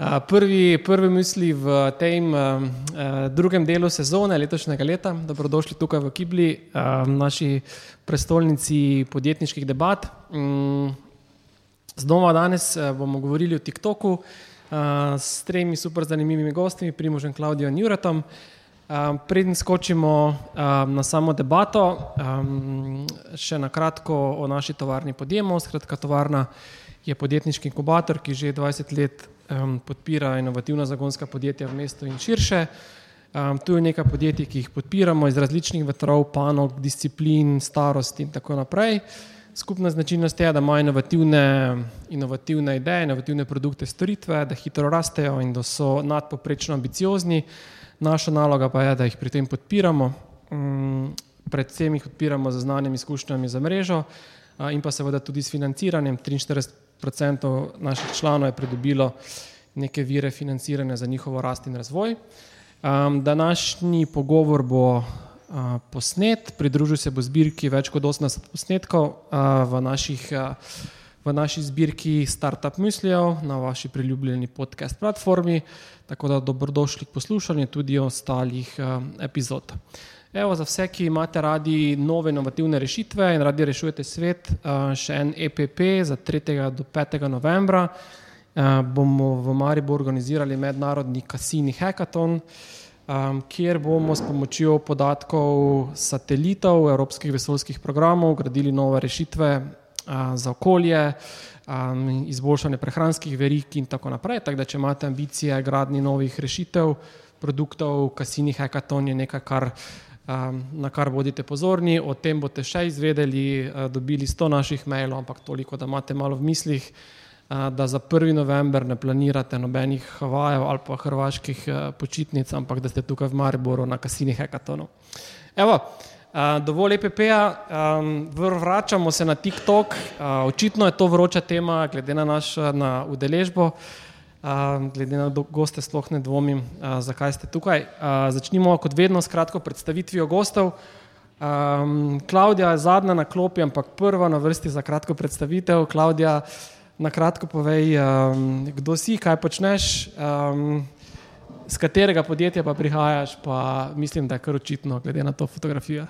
Prvi, prvi misli v tem drugem delu sezone letošnjega leta, dobrodošli tukaj v Kibli, uh, naši prestolnici podjetniških debat. Um, znova danes bomo govorili o TikToku s tremi super zanimivimi gosti, Primožem Klaudijo in Juratom. Preden skočimo na samo debato, um, še na kratko o naši tovarni podjemu. Skratka, tovarna je podjetniški inkubator, ki že 20 let um, podpira inovativna zagonska podjetja v mestu in širše. Um, tu je nekaj podjetij, ki jih podpiramo iz različnih vetrov, panog, disciplin, starosti in tako naprej. Skupna značilnost je, da imajo inovativne, inovativne ideje, inovativne produkte, storitve, da hitro rastejo in da so nadpoprečno ambiciozni. Naša naloga pa je, da jih pri tem podpiramo. Um, predvsem jih podpiramo z znanjem, izkušnjami za mrežo uh, in pa seveda tudi s financiranjem. 43 odstotkov naših članov je pridobilo neke vire financiranja za njihovo rast in razvoj. Um, današnji pogovor bo uh, posnet, pridružil se bo zbirki več kot 80 posnetkov uh, v, naših, uh, v naši zbirki Startup Mislijev na vaši priljubljeni podcast platformi, tako da dobrodošli k poslušanju tudi ostalih uh, epizod. Evo, za vse, ki imate radi nove inovativne rešitve in radi rešujete svet, še en EPP za 3. do 5. novembra bomo v Mariboru organizirali mednarodni kasini hackathon, kjer bomo s pomočjo podatkov satelitov evropskih vesoljskih programov gradili nove rešitve za okolje, izboljšanje prehranskih verik in tako naprej. Tako da, če imate ambicije gradni novih rešitev, produktov, kasini hackathon je nekaj, kar na kar bodite pozorni. O tem boste še izvedeli, dobili sto naših mailov, ampak toliko, da imate malo v mislih, da za 1. november ne planirate nobenih Havajev ali pa hrvaških počitnic, ampak da ste tukaj v Mariboru na kasini hekatonu. Evo, dovolj EPP-ja, vračamo se na TikTok, očitno je to vroča tema, glede na naš na udeležbo. Uh, glede na goste, sploh ne dvomim, uh, zakaj ste tukaj. Uh, začnimo kot vedno s kratko predstavitvijo gostov. Um, Klaudija je zadnja na klopi, ampak prva na vrsti za kratko predstavitev. Klaudija, na kratko povej, um, kdo si, kaj počneš, um, z katerega podjetja pa prihajaš, pa mislim, da je kar očitno, glede na to fotografijo.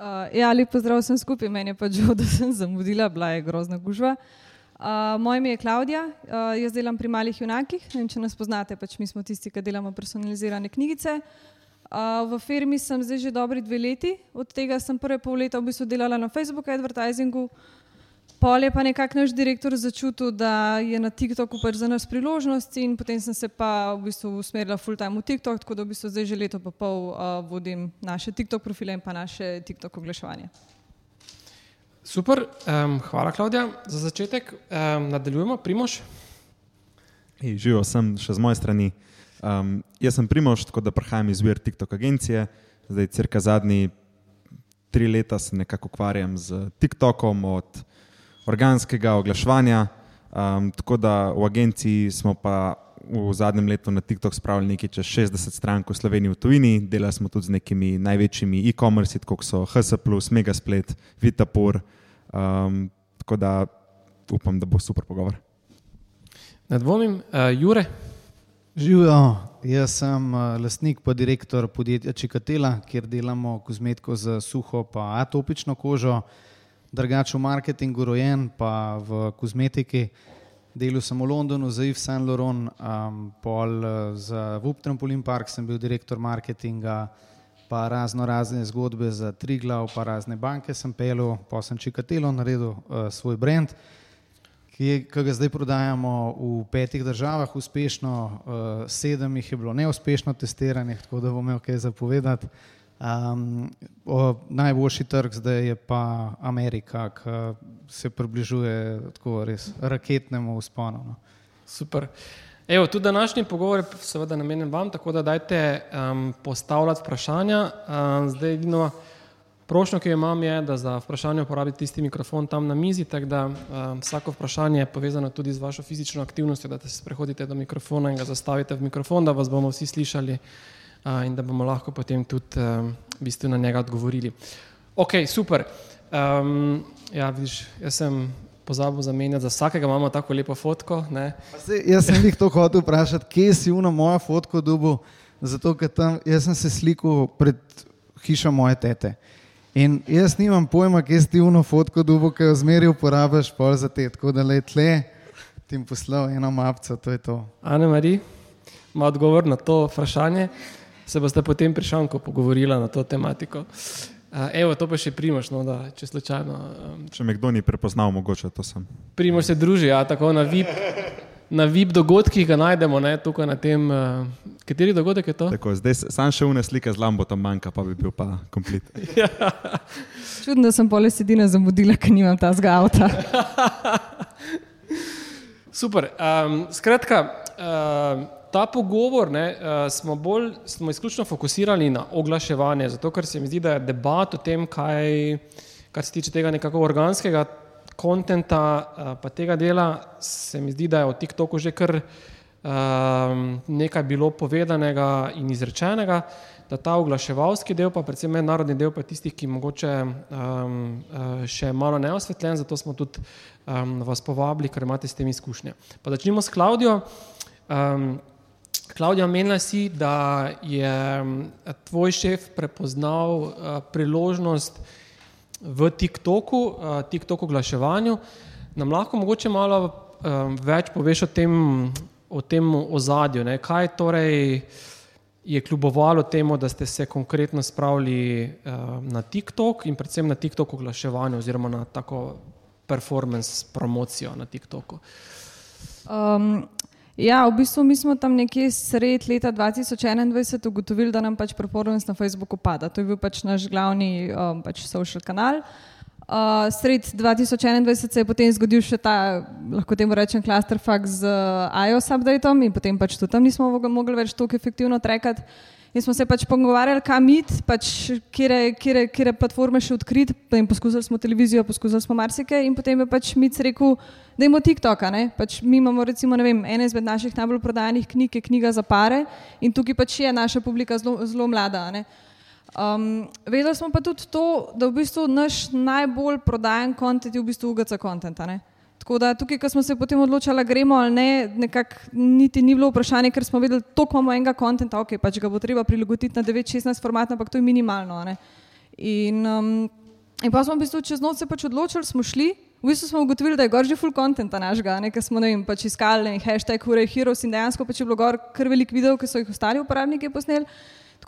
Uh, ja, lepo zdrav sem skupaj, meni je pač žal, da sem zamudila, bila je grozna gužva. Uh, Uh, moje ime je Klaudija, uh, jaz delam pri malih junakih. Vem, če nas poznate, pač mi smo tisti, ki delamo personalizirane knjigice. Uh, v firmi sem zdaj že dobri dve leti, od tega sem prve pol leta v bistvu delala na Facebooku, advertisingu. Pol je pa nekako naš direktor začutil, da je na TikToku pač za nas priložnost in potem sem se pa v bistvu usmerila full time v TikTok, tako da v bistvu zdaj že leto pa pol uh, vodim naše TikTok profile in pa naše TikTok oglaševanje. Super, um, hvala, Klaudija. Za začetek um, nadaljujemo, Primož. Živijo sem še z moje strani. Um, jaz sem Primož, tako da prihajam iz vir TikTok agencije. Zdaj, crka zadnji tri leta se nekako ukvarjam z TikTokom, od organskega oglaševanja. Um, tako da v agenciji smo pa v zadnjem letu na TikTok spravili nekaj čez 60 strank v Sloveniji, v tujini. Delali smo tudi z nekimi največjimi e-commerce, kot so HS, Megasplet, Vitapur. Um, tako da upam, da bo super pogovor. Ne dvomim, uh, Jure. Živijo, jaz sem uh, lastnik, pa direktor podjetja Čikatela, kjer delamo kozmetiko za suho in atopično kožo, drugače v marketingu, rojen pa v kozmetiki. Delal sem v Londonu za Yves Saint Laurent, um, pol uh, za Vup Trampolin Park, sem bil direktor marketinga pa razno razne zgodbe za Triglav, pa razne banke sem pelil, pa sem Čikatelo naredil uh, svoj brand, ki, je, ki ga zdaj prodajamo v petih državah uspešno, uh, sedem jih je bilo neuspešno testiranih, tako da bom imel kaj zapovedati. Um, o, najboljši trg zdaj je pa Amerika, ki se približuje tako res raketnemu usponu. No. Super. Evo, tudi današnji pogovor je seveda namenjen vam, tako da dajte um, postavljati vprašanja. Um, zdaj, edino prošnjo, ki jo imam, je, da za vprašanje uporabite tisti mikrofon tam na mizi, tako da um, vsako vprašanje je povezano tudi z vašo fizično aktivnostjo, da se sprehodite do mikrofona in ga zastavite v mikrofon, da vas bomo vsi slišali uh, in da bomo lahko potem tudi um, v bistvu na njega odgovorili. Ok, super. Um, ja, vidiš, jaz sem pozabil zamenjati, za vsakega imamo tako lepo fotko. Se, jaz sem jih to hotel vprašati, kje si uno mojo fotko dubu, zato ker tam jaz sem se slikal pred hišo moje tete. In jaz nimam pojma, kje si uno fotko dubu, ki jo zmeri uporabiš pol za te, tako da le tle ti jim poslal eno mapco, to je to. Ane Mari, ima odgovor na to vprašanje, se boste potem prišanko pogovorila na to tematiko. Uh, Evo, to pa še primoš, no, da, če slučajno. Um, če me kdo ni prepoznal, mogoče to sem. Primoš se druži, ja, tako na VIP. Na VIP dogodkih ga najdemo, ne, tukaj na tem, uh, kateri dogodek je to? Tako, zdaj sam še une slike z Lambo tam manjka, pa bi bil pa komplet. ja. Čudno, da sem pole sedine zamudila, ker nimam ta zgavta. Super. Um, skratka, uh, ta pogovor ne, uh, smo, bolj, smo izključno fokusirali na oglaševanje, zato ker se mi zdi, da je debat o tem, kaj, kar se tiče tega nekako organskega konta, uh, pa tega dela, se mi zdi, da je o TikToku že kar uh, nekaj bilo povedanega in izrečenega. Da ta oglaševalski del, pa predvsem mednarodni del, pa tistih, ki mogoče um, še malo neosvetljen, zato smo tudi um, vas povabili, ker imate s tem izkušnje. Pa začnimo s Klaudijo. Um, Klaudija, omenila si, da je mm, tvoj šef prepoznal uh, priložnost v TikToku, uh, TikTok oglaševanju. Nam lahko mogoče malo um, več poveš o tem, o tem ozadju, ne? kaj torej je kljubovalo temu, da ste se konkretno spravili na TikTok in predvsem na TikTok oglaševanju oziroma na tako performance promocijo na TikToku. Um, Ja, v bistvu mi smo tam nekje sred leta 2021 ugotovili, da nam pač performance na Facebooku pada. To je bil pač naš glavni um, pač social kanal. Uh, sred 2021 se je potem zgodil še ta, lahko temu rečem, clusterfuck z uh, iOS updateom in potem pač tudi tam nismo mogli več tako efektivno trekati. In smo se pač pogovarjali, kam iti, pač, kje platforme še odkriti. Poskusili smo televizijo, poskusili smo marsikaj in potem je pač Mic rekel, da imamo TikTok. Pač mi imamo recimo vem, ene izmed naših najbolj prodajanih knjig, knjiga za pare in tukaj pač je naša publika zelo, mlada. Um, vedeli smo pa tudi to, da v bistvu naš najbolj prodajen kontent je v bistvu UGC kontent. Tako da tukaj, ko smo se potem odločili, gremo ali ne, nekako niti ni bilo vprašanje, ker smo videli, toliko imamo enega konta, ok, pač ga bo treba prilagoditi na 9-16 format, ampak to je minimalno. In, um, in pa smo v bistvu čez noč se pač odločili, smo šli, v bistvu smo ugotovili, da je gor že full content našega, ker smo ne vem, pač iskali hashtag Hurray Heroes in dejansko pač je bilo gor kar velik video, ki so jih ostali uporabniki posneli.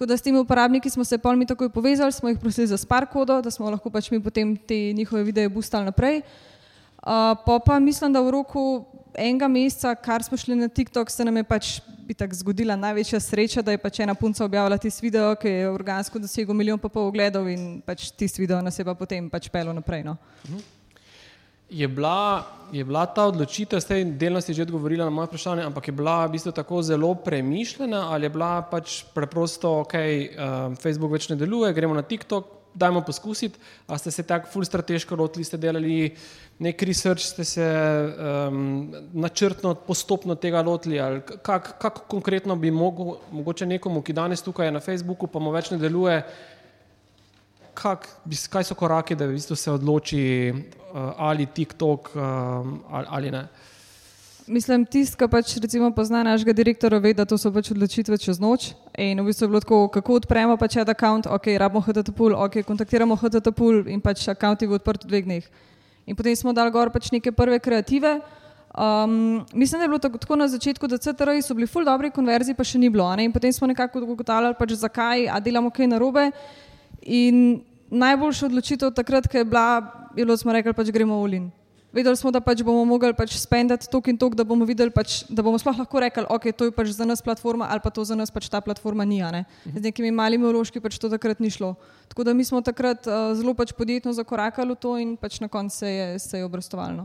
Tako da s temi uporabniki smo se pol mi takoj povezali, smo jih prosili za spar kodo, da smo lahko pač mi potem te njihove videe boostali naprej. Uh, pa, pa mislim, da v roku enega meseca, kar smo šli na TikTok, se nam je pač tako zgodila največja sreča, da je pač ena punca objavila tisti video, ki je organsko dosegel milijon pa pol ogledov in pač tisti video nas je pa potem pač pelo naprej. No. Je bila, je bila ta odločitev, s tej delnosti že odgovorila na moje vprašanje, ampak je bila v bistvu tako zelo premišljena ali je bila pač preprosto, ok, uh, Facebook več ne deluje, gremo na TikTok, dajmo poskusiti. A ste se tako ful strateško lotili, ste delali nek research, ste se um, načrtno, postopno tega lotili, ali kako kak konkretno bi mogel, mogoče nekomu, ki danes tukaj je na Facebooku, pa mu več ne deluje, kak, kaj so koraki, da v bistvu se odloči uh, ali TikTok um, ali, ali ne. Mislim, tisti, ki pač recimo pozna našega direktora, ve, da to so pač odločitve čez noč. In v bistvu je bilo tako, kako odpremo pač ad account, ok, rabimo HTTP, ok, kontaktiramo HTTP in pač account je bil odprt v dveh dneh. In potem smo dali gor pač neke prve kreative. Um, mislim, da je bilo tako, tako na začetku, da CTR-ji so bili ful dobri, konverziji pa še ni bilo. Ne? In potem smo nekako ugotavljali, pač zakaj, a delamo kaj narobe. In najboljša odločitev takrat, ko je bila, je bilo, smo rekli, pač gremo v Lin. Vedeli smo, da pač bomo mogli pač spendati tok in tok, da bomo videli, pač, da bomo sploh lahko rekli, ok, to je pač za nas platforma ali pa to za nas pač ta platforma ni. Ne? Z nekimi malimi uložki pač to takrat ni šlo. Tako da mi smo takrat uh, zelo pač podjetno zakorakali v to in pač na koncu se je, se je obrestovalo.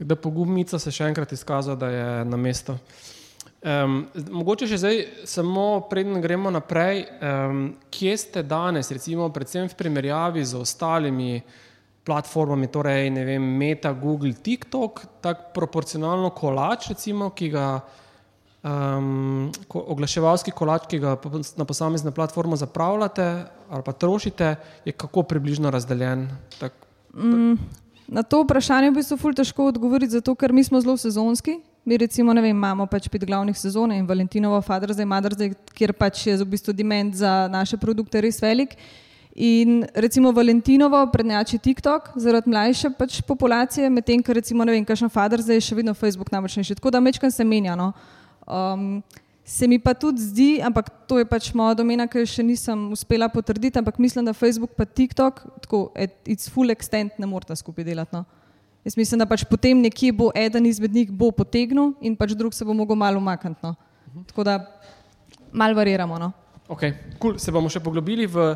Da pogumnica se še enkrat izkazala, da je na mestu. Um, mogoče še zdaj, samo preden gremo naprej, um, kje ste danes, recimo, predvsem v primerjavi z ostalimi platformami, torej vem, Meta, Google, TikTok, tako proporcionalno kolač, recimo, ki ga um, ko, oglaševalski kolač, ki ga na posamezne platforme zapravljate ali pa trošite, je kako približno razdeljen? Tak, mm, na to vprašanje bi se ful težko odgovoriti, zato ker mi smo zelo sezonski. Mi recimo, vem, imamo pač pet glavnih sezon in Valentinovo, Fadrze in Madrze, kjer pač je v bistvu demand za naše produkte res velik. In recimo Valentinovo prednjači TikTok zaradi mlajše pač populacije, medtem ko recimo ne vem, kakšen Fadrze je še vedno Facebook najmočnejši. Tako da mečkam se menja. No. Um, se mi pa tudi zdi, ampak to je pač moja domena, ki še nisem uspela potrditi, ampak mislim, da Facebook pa TikTok, tako, it's full extent, ne morata skupaj delati. No. Jaz mislim, da pač potem nekje bo eden izmed njih bo potegnil in pač drug se bo mogel malo umakniti. No. Tako da malo variramo. No. Okay, cool. Se bomo še poglobili v,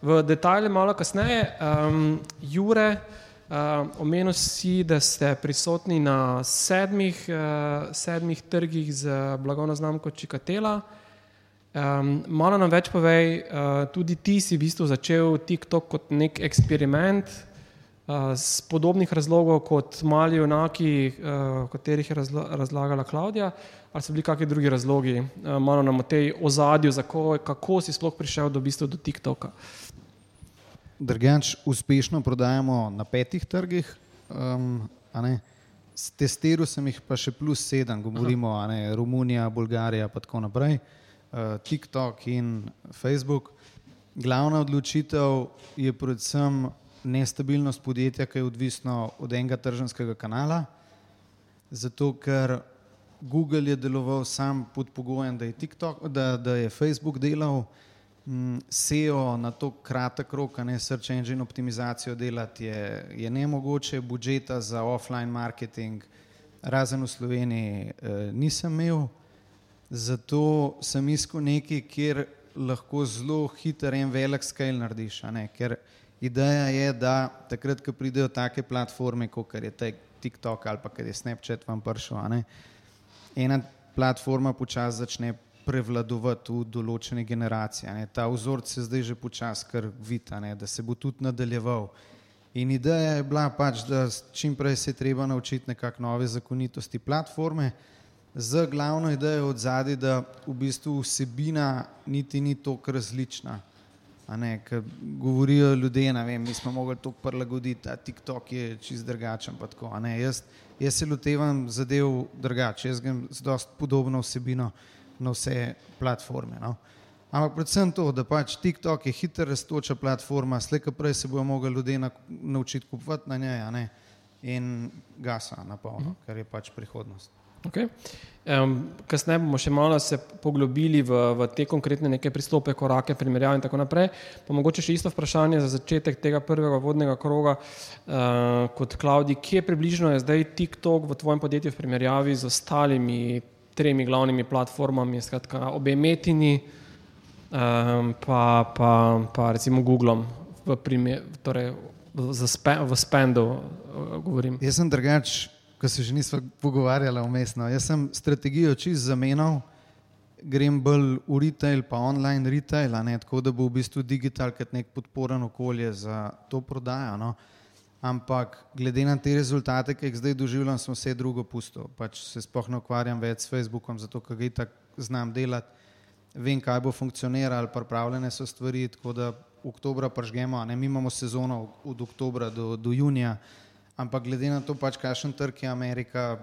v detalje malo kasneje. Um, Jure, uh, omenil si, da ste prisotni na sedmih, uh, sedmih trgih z blagovno znamko Čikatela. Um, malo nam več povej, uh, tudi ti si v bistvu začel TikTok kot nek eksperiment, z podobnih razlogov kot mali junaki, o katerih je razlagala Klaudija, ali so bili kakšni drugi razlogi, malo nam o tej ozadju, kako, kako si sploh prišel do, bistvo, do TikToka. Drugač, uspešno prodajamo na petih trgih. Um, Testiral sem jih pa še plus sedem, govorimo o Romuniji, Bolgariji in tako naprej, uh, TikTok in Facebook. Glavna odločitev je predvsem nestabilnost podjetja, ki je odvisno od enega tržanskega kanala, zato ker Google je deloval sam pod pogojem, da je, TikTok, da, da je Facebook delal, m, SEO na to kratek rok, ne search engine optimizacijo delati, je, je ne mogoče, budžeta za offline marketing, razen v Sloveniji, eh, nisem imel. Zato sem iskal nekaj, kjer lahko zelo hiter in velik scale narediš. Ker Ideja je, da takrat, ko pridejo take platforme, kot je TikTok ali pa je Snapchat vam prišel, ena platforma počasi začne prevladovati v določene generacije. Ta vzorc se zdaj že počasi kar vidi, da se bo tudi nadaljeval. In ideja je bila pač, da čim prej se je treba naučiti nekakšne nove zakonitosti platforme, z glavno idejo od zadaj, da v bistvu vsebina niti ni toliko različna. Ne, govorijo ljudje, vem, mi smo mogli to prilagoditi, a TikTok je čist drugačen. Jaz, jaz se lotevam zadev drugače, jaz grem z dost podobno vsebino na vse platforme. No. Ampak predvsem to, da pač TikTok je hitro raztoča platforma, slejka prej se bojo mogli ljudje na, naučiti kupovati na njej in gasa na polno, mhm. -huh. kar je pač prihodnost. Okay. Um, kasneje bomo še malo se poglobili v, v te konkretne neke pristope, korake, primerjave in tako naprej. Pa mogoče še isto vprašanje za začetek tega prvega vodnega kroga uh, kot Klaudi. Kje približno je zdaj TikTok v tvojem podjetju v primerjavi z ostalimi tremi glavnimi platformami, skratka obe metini, um, pa, pa, pa recimo Googlom v, primer, torej v, v spendu uh, govorim. Jaz sem drugač ko se že nismo pogovarjali umestno. Jaz sem strategijo čist zamenjal, grem bolj v retail, pa online retail, ne, tako da bo v bistvu digital kot nek podporen okolje za to prodajo. No. Ampak glede na te rezultate, ki jih zdaj doživljam, sem vse drugo pustil. Pač se sploh ne ukvarjam več s Facebookom, zato ker ga tako znam delati. Vem, kaj bo funkcioniralo, pripravljene so stvari, tako da oktobra pržgemo, ne, mi imamo sezono od oktobra do, do junija. Ampak glede na to, pač, kakšen trg je Amerika,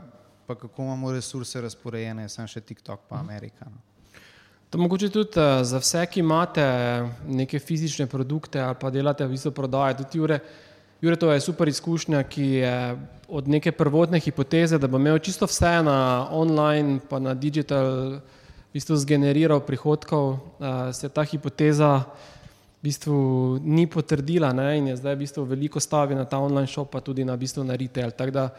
pa kako imamo resurse razporejene, sem še TikTok, pa Amerika. No. To mogoče tudi uh, za vse, ki imate neke fizične produkte ali pa delate v bistvu prodaje. Tudi Jure, Jure, to je super izkušnja, ki je od neke prvotne hipoteze, da bo imel čisto vse na online, pa na digital, v bistvu zgeneriral prihodkov, uh, se ta hipoteza bistvu ni potrdila ne, in je zdaj v bistvu veliko stavi na ta online shop, pa tudi na, bistvu na retail. Tako da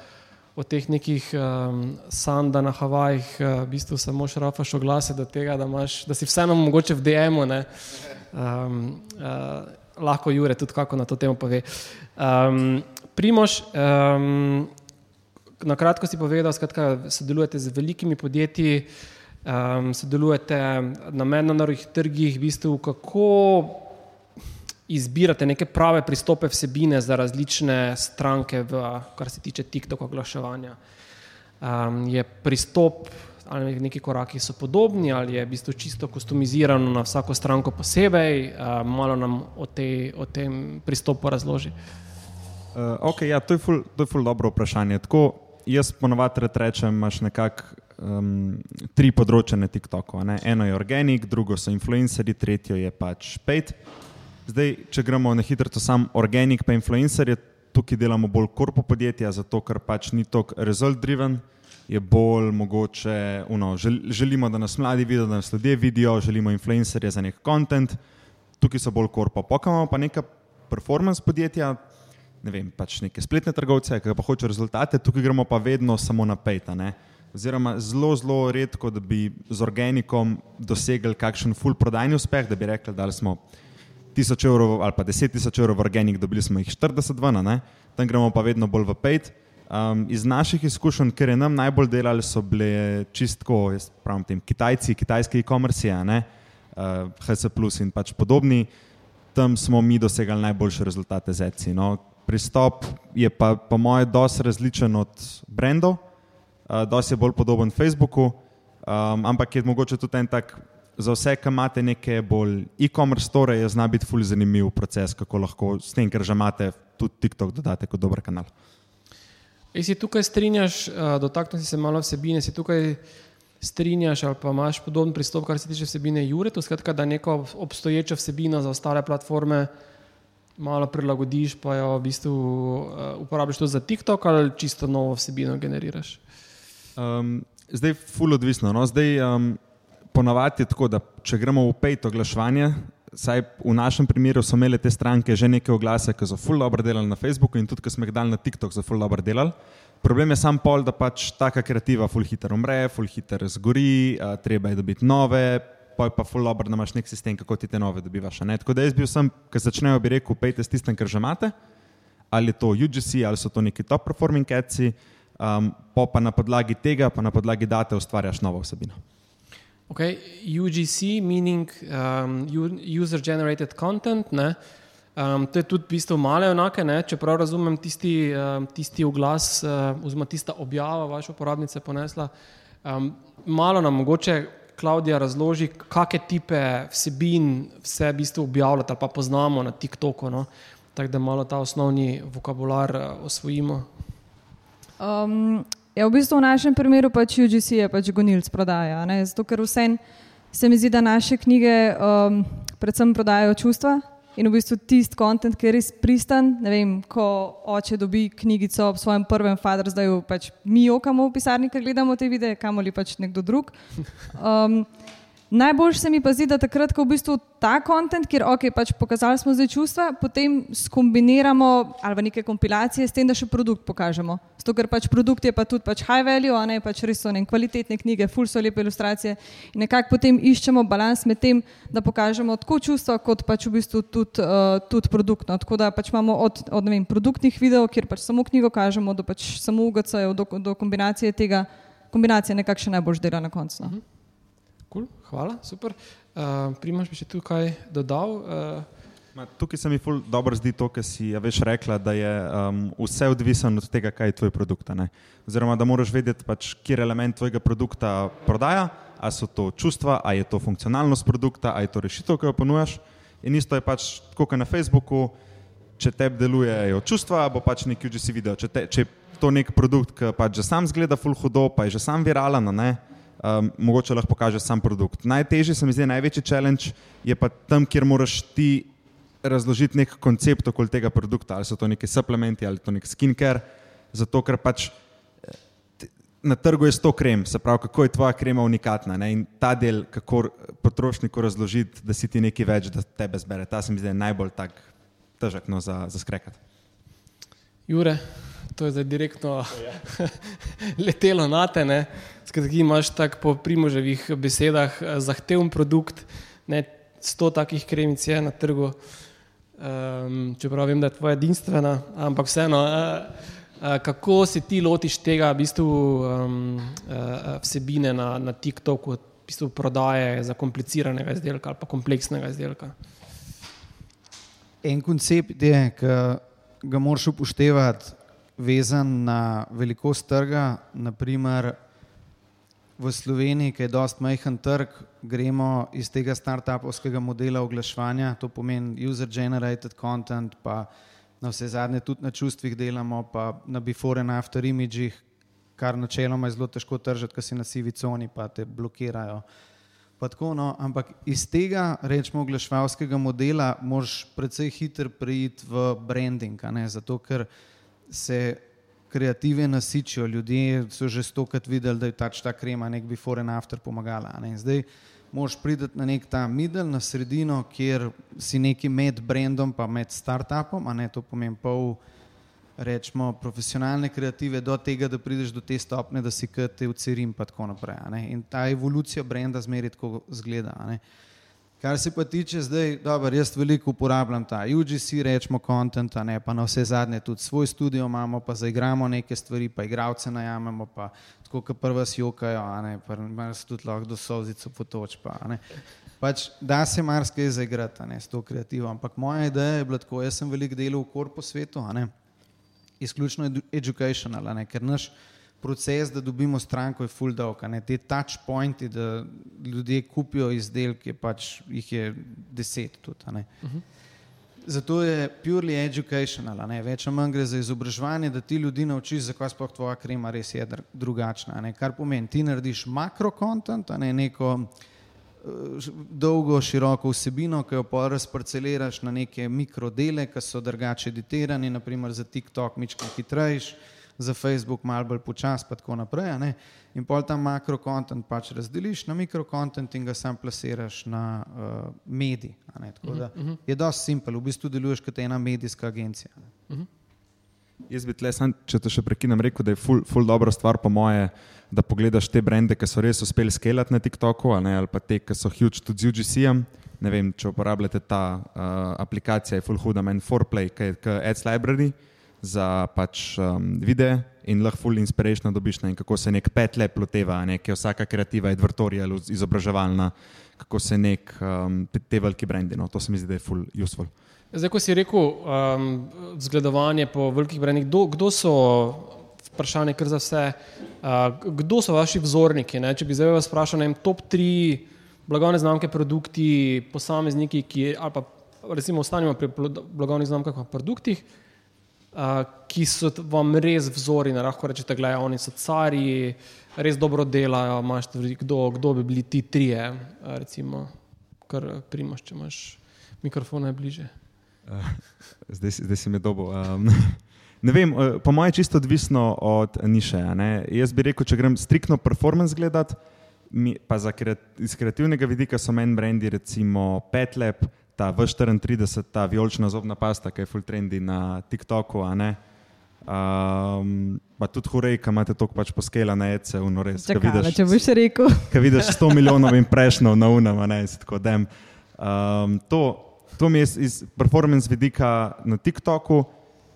od teh nekih um, sanda na Havajih uh, v bistvu samo šrafaš oglase do tega, da, imaš, da si vseeno mogoče v DM-u. Um, uh, lahko Jure tudi kako na to temo pove. Um, Primož, um, na kratko si povedal, da sodelujete z velikimi podjetji. um, sodelujete na mednarodnih trgih, v bistvu, kako izbirate neke prave pristope vsebine za različne stranke, v, kar se tiče TikTok oglaševanja. Um, je pristop ali neki koraki so podobni, ali je v bistvu čisto customizirano na vsako stranko posebej, um, malo nam o, te, o tem pristopu razloži. Uh, okay, ja, to, je ful, to je ful dobro vprašanje. Tako, jaz ponovadi rečem, imaš nekako um, tri področje na TikToku. Ne? Eno je organik, drugo so influencerji, tretje je pač paid. Zdaj, če gremo na hitro, to sam organik, pa influencerje, tukaj delamo bolj korpo podjetja, zato ker pač ni toliko result driven, je bolj mogoče, uno, žel, želimo, da nas mladi vidijo, da nas ljudje vidijo, želimo influencerje za nek content, tukaj so bolj korpo. Pokamo pa neka performance podjetja, ne vem, pač neke spletne trgovce, ki pa hočejo rezultate, tukaj gremo pa vedno samo na pejta. Oziroma, zelo, zelo redko, da bi z organikom dosegli kakšen full prodajni uspeh, da bi rekli, da smo tisoč evrov ali pa deset tisoč evrov v organik, dobili smo jih 40 vana, ne? tam gremo pa vedno bolj v pejt. Um, iz naših izkušenj, ker je nam najbolj delali, so bile čistko, jaz pravim, tem, Kitajci, kitajski e-commerce, uh, HS Plus in pač podobni, tam smo mi dosegali najboljše rezultate z ECI. No. Pristop je pa po mojem dosti različen od brendov, uh, dosti je bolj podoben Facebooku, um, ampak je mogoče tudi en tak za vse, ki imate neke bolj e-commerce store, je zna biti fully zanimiv proces, kako lahko s tem, ker že imate tudi TikTok, dodate kot dober kanal. E si tukaj strinjaš, uh, dotaknil si se malo vsebine, si tukaj strinjaš ali pa imaš podoben pristop, kar se tiče vsebine Jure, to skratka, da neko obstoječo vsebino za ostale platforme malo prilagodiš, pa jo v bistvu uh, uporabiš to za TikTok ali čisto novo vsebino generiraš? Um, zdaj, fully odvisno. No? Zdaj, um, ponavadi je tako, da če gremo v pet oglaševanje, saj v našem primeru so imele te stranke že neke oglase, ki so full dobro delali na Facebooku in tudi, ki smo jih dali na TikTok, so full dobro delali. Problem je sam pol, da pač taka kreativa full hiter umre, full hiter zgori, a, treba je dobiti nove, pa je pa full dobro, da imaš nek sistem, kako ti te nove dobivaš. Ne? Tako da jaz bil sem, ki začnejo bi rekel, pejte s tistem, kar že imate, ali je to UGC, ali so to neki top performing ads, um, pa na podlagi tega, pa na podlagi date ustvarjaš novo vsebino. Okay. UGC, meaning um, user generated content. Um, to je tudi v bistvu male enake, ne? če prav razumem, tisti, um, tisti oglas, uh, oziroma tista objava vaše uporabnice ponesla. Um, malo nam mogoče Klaudija razloži, kakšne tipe vsebin vse v bistvu objavljate ali pa poznamo na TikToku, no? tako da malo ta osnovni vokabular uh, osvojimo. Um, Ja, v bistvu v našem primeru pač UGC je pač gonilc prodaja. Ne? Zato, ker vse se mi zdi, da naše knjige um, predvsem prodajajo čustva in v bistvu tisti kontent, ki je res pristan. Ne vem, ko oče dobi knjigico ob svojem prvem fadru, zdaj jo pač mi okamo v pisarni, ker gledamo te videe, kamoli pač nekdo drug. Um, Najbolj se mi pa zdi, da takrat, ko v bistvu ta kontent, kjer ok, pač pokazali smo zdaj čustva, potem skombiniramo ali neke kompilacije s tem, da še produkt pokažemo. Zato, ker pač produkt je pa tudi pač high value, ne pač res so ne kvalitetne knjige, full so lepe ilustracije in nekako potem iščemo balans med tem, da pokažemo tako čustva, kot pač v bistvu tudi, uh, tudi produkt. No. Tako da pač imamo od, od vem, produktnih videov, kjer pač samo knjigo kažemo, do pač samo UGC-jev, do, do kombinacije tega, kombinacija nekakšna najbolj dela na koncu. No. -huh. Cool, hvala, super. Uh, Primaš bi še tukaj dodal? Uh, Ma, tukaj se mi dobro zdi to, kar si ja veš rekla, da je um, vse odvisno od tega, kaj je tvoj produkt. Ne? Oziroma, da moraš vedeti, pač, kje element tvojega produkta prodaja, a so to čustva, a je to funkcionalnost produkta, a je to rešitev, ki jo ponujaš. In isto je pač tako, kot na Facebooku, če te delujejo čustva, bo pač nekaj že si videl. Če, te, če je to nek produkt, ki pač že sam zgleda full hudo, pa je že sam viralen, um, mogoče lahko pokaže sam produkt. Najtežji, se mi zdi, največji challenge je pa tam, kjer moraš ti razložiti nek koncept okoli tega produkta, ali so to neki suplementi ali to nek skincare, zato ker pač eh, na trgu je sto krem, se pravi, kako je tvoja krema unikatna ne? in ta del, kako potrošniku razložiti, da si ti nekaj več, da tebe zbere, ta se mi zdi najbolj tak težek no, za, za skrekati. Jure, to je zdaj direktno letelo na te. Skratka, imaš tako po primoževih besedah eh, zahteven produkt, ne sto takih kremic je na trgu. Um, čeprav vem, da je tvoja edinstvena, ampak vseeno, uh, uh, kako se ti lotiš tega v bistvu, um, uh, vsebine na, na TikToku, v bistvu prodaje zakompliciranega izdelka ali pa kompleksnega izdelka. En koncept je, ki ga moraš upoštevati, vezan na velikost trga. Naprimer, v Sloveniji, ki je dost majhen trg, gremo iz tega start-upovskega modela oglaševanja, to pomeni user-generated content, pa na vse zadnje tudi na čustvih delamo, pa na before and after imidžih, kar načeloma je zelo težko tržiti, ker si na sivi coni, pa te blokirajo. Tako, no, ampak iz tega, rečemo, oglaševalskega modela, moš precej hitro preiti v branding, zato ker se kreative nasičijo. Ljudje so že stokrat videli, da je tač ta krema nek before and after pomagala. Ne. Zdaj moš priti na nek ta middle, na sredino, kjer si neki med brandom pa med startupom, a ne to pomeni pol rečemo, profesionalne kreative do tega, da prideš do te stopne, da si kot te ucerim in tako naprej. In ta evolucija brenda zmeri tako zgleda. Kar se pa tiče zdaj, dobro, jaz veliko uporabljam ta UGC, rečemo, content, ne, pa na vse zadnje tudi svoj studio imamo, pa zaigramo neke stvari, pa igravce najamemo, pa tako, kot prva si jokajo, a ne, pa imaš tudi lahko do sozico potoč, pa ne. Pač da se marsikaj zaigrati, ne, s to kreativo, ampak moja ideja je bila tako, jaz sem veliko delal v korpo svetu, a ne, izključno educational, ne, ker naš proces, da dobimo stranko, je full dog. Te touch pointi, da ljudje kupijo izdelke, pač jih je deset tudi. Uh -huh. Zato je purely educational, ne? več ali manj gre za izobraževanje, da ti ljudi naučiš, zakaj sploh tvoja krema res je drugačna. Ne? Kar pomeni, ti narediš makrokontent, ne? neko uh, dolgo, široko vsebino, ki jo pa razparceliraš na neke mikrodele, ki so drugače editirani, naprimer za TikTok, mički hitrejši za Facebook malo bolj počas, pa tako naprej. In pol tam makrokontent pač razdeliš na mikrokontent in ga sam plasiraš na uh, medij. Tako da uh mhm, -huh. Mhm. je dosti simpel, v bistvu deluješ kot ena medijska agencija. Uh mhm. -huh. Jaz bi tle, sam, če te še prekinem, rekel, da je ful, ful dobra stvar po moje, da pogledaš te brende, ki so res uspeli skelati na TikToku, ali pa te, ki so huge tudi z UGC-jem. Ne vem, če uporabljate ta uh, aplikacija, je full huda, men Forplay, ki je Ads Library. Uh, za pač, um, videe in lahko full inspiration dobiš, ne, kako se nek pet let loteva, nek vsaka kreativa je dvrtorial, izobraževalna, kako se nek um, te veliki brendi. No, to se mi zdi, da je full useful. Zdaj, ko si rekel, um, zgledovanje po velikih brendih, kdo, kdo so, vprašanje kar za vse, uh, kdo so vaši vzorniki? Ne? Če bi zdaj vas vprašal, ne vem, top tri blagovne znamke, produkti, posamezniki, ki, ali pa recimo ostanemo pri blagovnih znamkah, pa produktih, ki so vam res vzori, ne lahko rečete, da oni so cari, res dobro delajo. Stvari, kdo, kdo bi bili ti trije, recimo, kar primaš, če imaš mikrofone bliže. Zdaj, zdaj si me dobo. Um, ne vem, po mojem je čisto odvisno od niše. Jaz bi rekel, če grem striktno performance gledati, pa kreat, iz kreativnega vidika so meni brendi, recimo Petlep, ta V34, ta vijolična zobna pasta, ki je full trendy na TikToku. Um, pa tudi hurej, ki imate toliko pač poskela na ECE, uno res. Čakala, če boš rekel. Kaj vidiš 100 milijonov in prešnov na unam, ne, tako da. Um, to, to mi je iz, iz performance vidika na TikToku,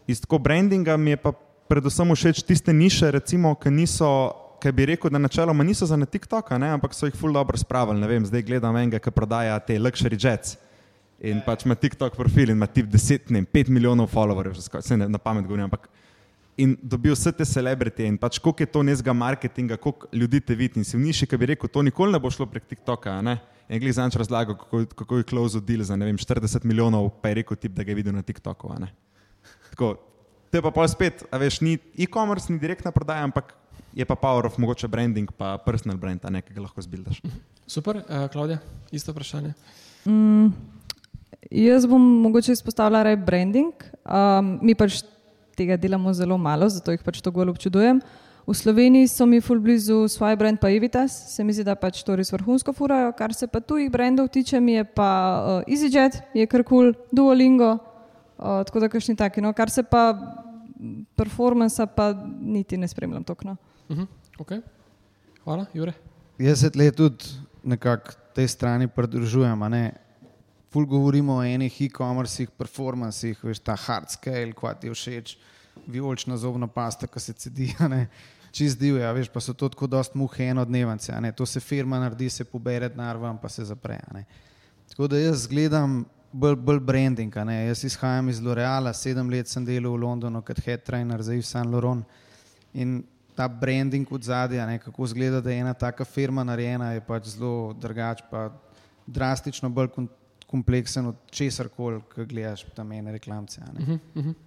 iz tako brandinga mi je pa predvsem všeč tiste niše, recimo, ki niso, ki bi rekel, da načeloma niso za na TikTok, ampak so jih full dobro spravili. Ne vem, zdaj gledam enega, ki prodaja te luxury jets. In pač ima TikTok profil in ima tip 10, ne 5 milijonov followerjev, vse ne na pamet govorim. Ampak in dobil vse te celebrity in pač koliko je to nezga marketinga, koliko ljudi te vidi in si v niši, ki bi rekel, to nikoli ne bo šlo prek TikToka. Ne? In glej zanč razlago, kako, kako je close deal za vem, 40 milijonov, pa je rekel tip, da ga je videl na TikToku. Tako, to je pa pa spet, a veš, ni e-commerce, ni direktna prodaja, ampak je pa power of mogoče branding, pa personal brand, nekaj, ki ga lahko zbildaš. Super, uh, Klaudija, isto vprašanje. Mm. Jaz bom mogoče izpostavila raje branding. Um, mi pač tega delamo zelo malo, zato jih pač to bolj občudujem. V Sloveniji so mi ful blizu svoj brand, pa Evitas, se mi zdi, da pač to res vrhunsko furajo. Kar se pa tujih brandov tiče, mi je pa uh, EasyJet, je kar kul, cool, Duolingo, uh, tako da kakšni taki. No. Kar se pa performansa, pa niti ne spremljam tokno. Uh mhm, -huh. okay. Hvala, Jure. Jaz se tle tudi nekako tej strani pridružujem ful govorimo o enih e-commerce, performancih, veš ta hard scale, kaj ti všeč, vijolična zobna pasta, ki se cedi. čist divje, a veš, pa so to tako dost muhe enodnevance, a ne, to se firma naredi, se pobere denar vam, pa se zapre, ne. Tako da jaz gledam bolj, bolj branding, ne, jaz izhajam iz L'Oreala, sedem let sem delal v Londonu kot head trainer za Yves Saint Laurent in ta branding od zadja, ne, kako zgleda, da je ena taka firma narejena, je pač zelo drugač, pa drastično bolj kompleksen od česar koli, ki gledaš tam ene reklamce. a ne.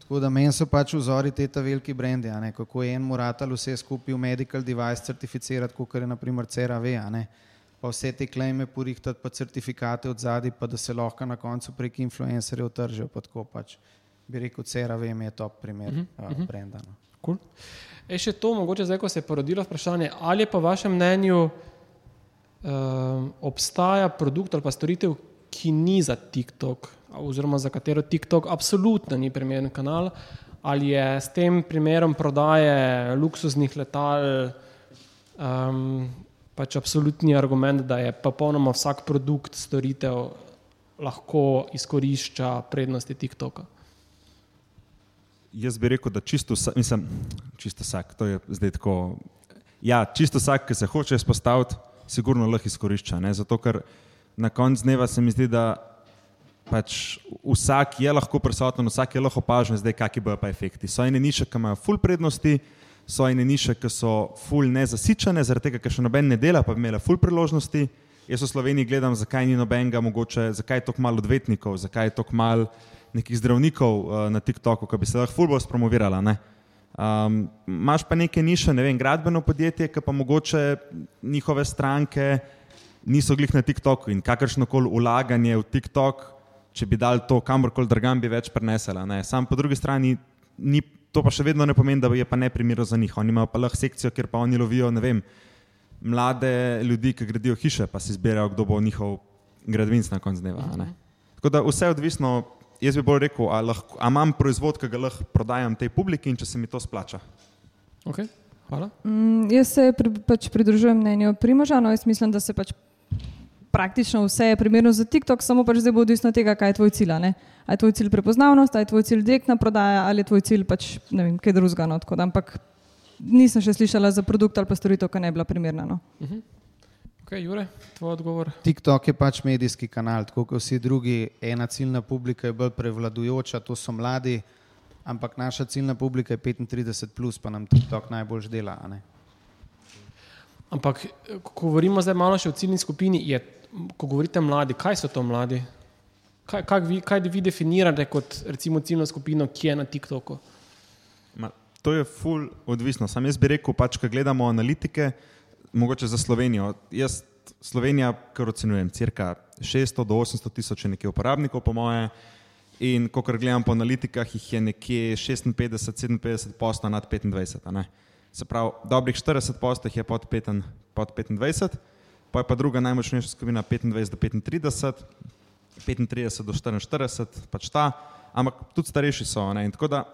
Tako da meni so pač vzori te ta veliki brendi, kako je en moratal vse skupaj v medical device certificirati, kot je naprimer CRV. Pa vse te klejme porihtati, pa certifikate od zadaj, pa da se lahko na koncu prek influencerjev tržijo, pa tako pač. Bi rekel, CRV je top primer uh, brenda. No. Cool. E še to, mogoče zdaj, ko se je porodilo vprašanje, ali je po vašem mnenju um, obstaja produkt ali pa storitev, ki ni za TikTok, oziroma za katero TikTok absolutno ni primeren kanal, ali je s tem primerom prodaje luksuznih letal um, pač absolutni argument, da je popolnoma vsak produkt, storitev lahko izkorišča prednosti TikToka. Jaz bi rekel, da čisto vsak, mislim, čisto vsak, to je zdaj tako. Ja, čisto vsak, ki se hoče izpostaviti, sigurno lahko izkorišča. Ne? Zato, ker na koncu dneva se mi zdi, da pač vsak je lahko prisoten, vsak je lahko opažen, zdaj kakšni bojo pa efekti. So ene niše, ki imajo full prednosti, so ene niše, ki so full nezasičene, zaradi tega, ker še noben ne dela, pa bi imela full priložnosti. Jaz v Sloveniji gledam, zakaj ni nobenega, mogoče, zakaj je tako malo odvetnikov, zakaj je tako malo nekih zdravnikov uh, na TikToku, ki bi se lahko fulbo spromovirala. ne. Um, Imáš pa neke niše, ne vem, gradbeno podjetje, ki pa mogoče njihove stranke niso glih na TikToku in kakršno koli ulaganje v TikTok, če bi dal to kamorkoli drugam, bi več prenesela. Ne. Sam po drugi strani ni, to pa še vedno ne pomeni, da je pa ne primerno za njih. Oni imajo pa lahko sekcijo, kjer pa oni lovijo, ne vem, mlade ljudi, ki gradijo hiše, pa si izbirajo, kdo bo njihov gradvinc na koncu dneva. a ne. Tako da vse je odvisno, jaz bi bolj rekel, a, lahko, a imam proizvod, ki ga lahko prodajam tej publiki in če se mi to splača. Okay. Hvala. Mm, jaz se pri, pač pridružujem mnenju Primoža, no jaz mislim, da se pač praktično vse je primerno za TikTok, samo pač zdaj bo odvisno od tega, kaj je tvoj cilj. a ne. A je tvoj cilj prepoznavnost, a je tvoj cilj direktna prodaja ali je tvoj cilj pač ne vem, kaj drugega. No, tako da, ampak nisem še slišala za produkt ali pa storitev, ki ne bi bila primerna. No. Okay, Jure, tvoj odgovor. TikTok je pač medijski kanal, tako kot vsi drugi. Ena ciljna publika je bolj prevladujoča, to so mladi, ampak naša ciljna publika je 35, plus, pa nam TikTok najbolj dela. Ampak, eh, ko govorimo zdaj malo še o ciljni skupini, je, ko govorite mladi, kaj so to mladi? Kaj, kaj, vi, kaj vi definirate kot recimo ciljno skupino, ki je na TikToku? Ma, to je full odvisno. Sam jaz bi rekel, pač, ko gledamo analitike, mogoče za Slovenijo. Jaz Slovenija, kar ocenjujem, cirka 600 do 800 tisoč je nekje uporabnikov, po moje. In ko gledam po analitikah, jih je nekje 56-57 posto nad 25. a ne. Se pravi, dobrih 40 posto jih je pod, 5, pod 25, pa je pa druga najmočnejša skupina 25 do 35, 35 do 44, pač ta, ampak tudi starejši so. Ne? In tako da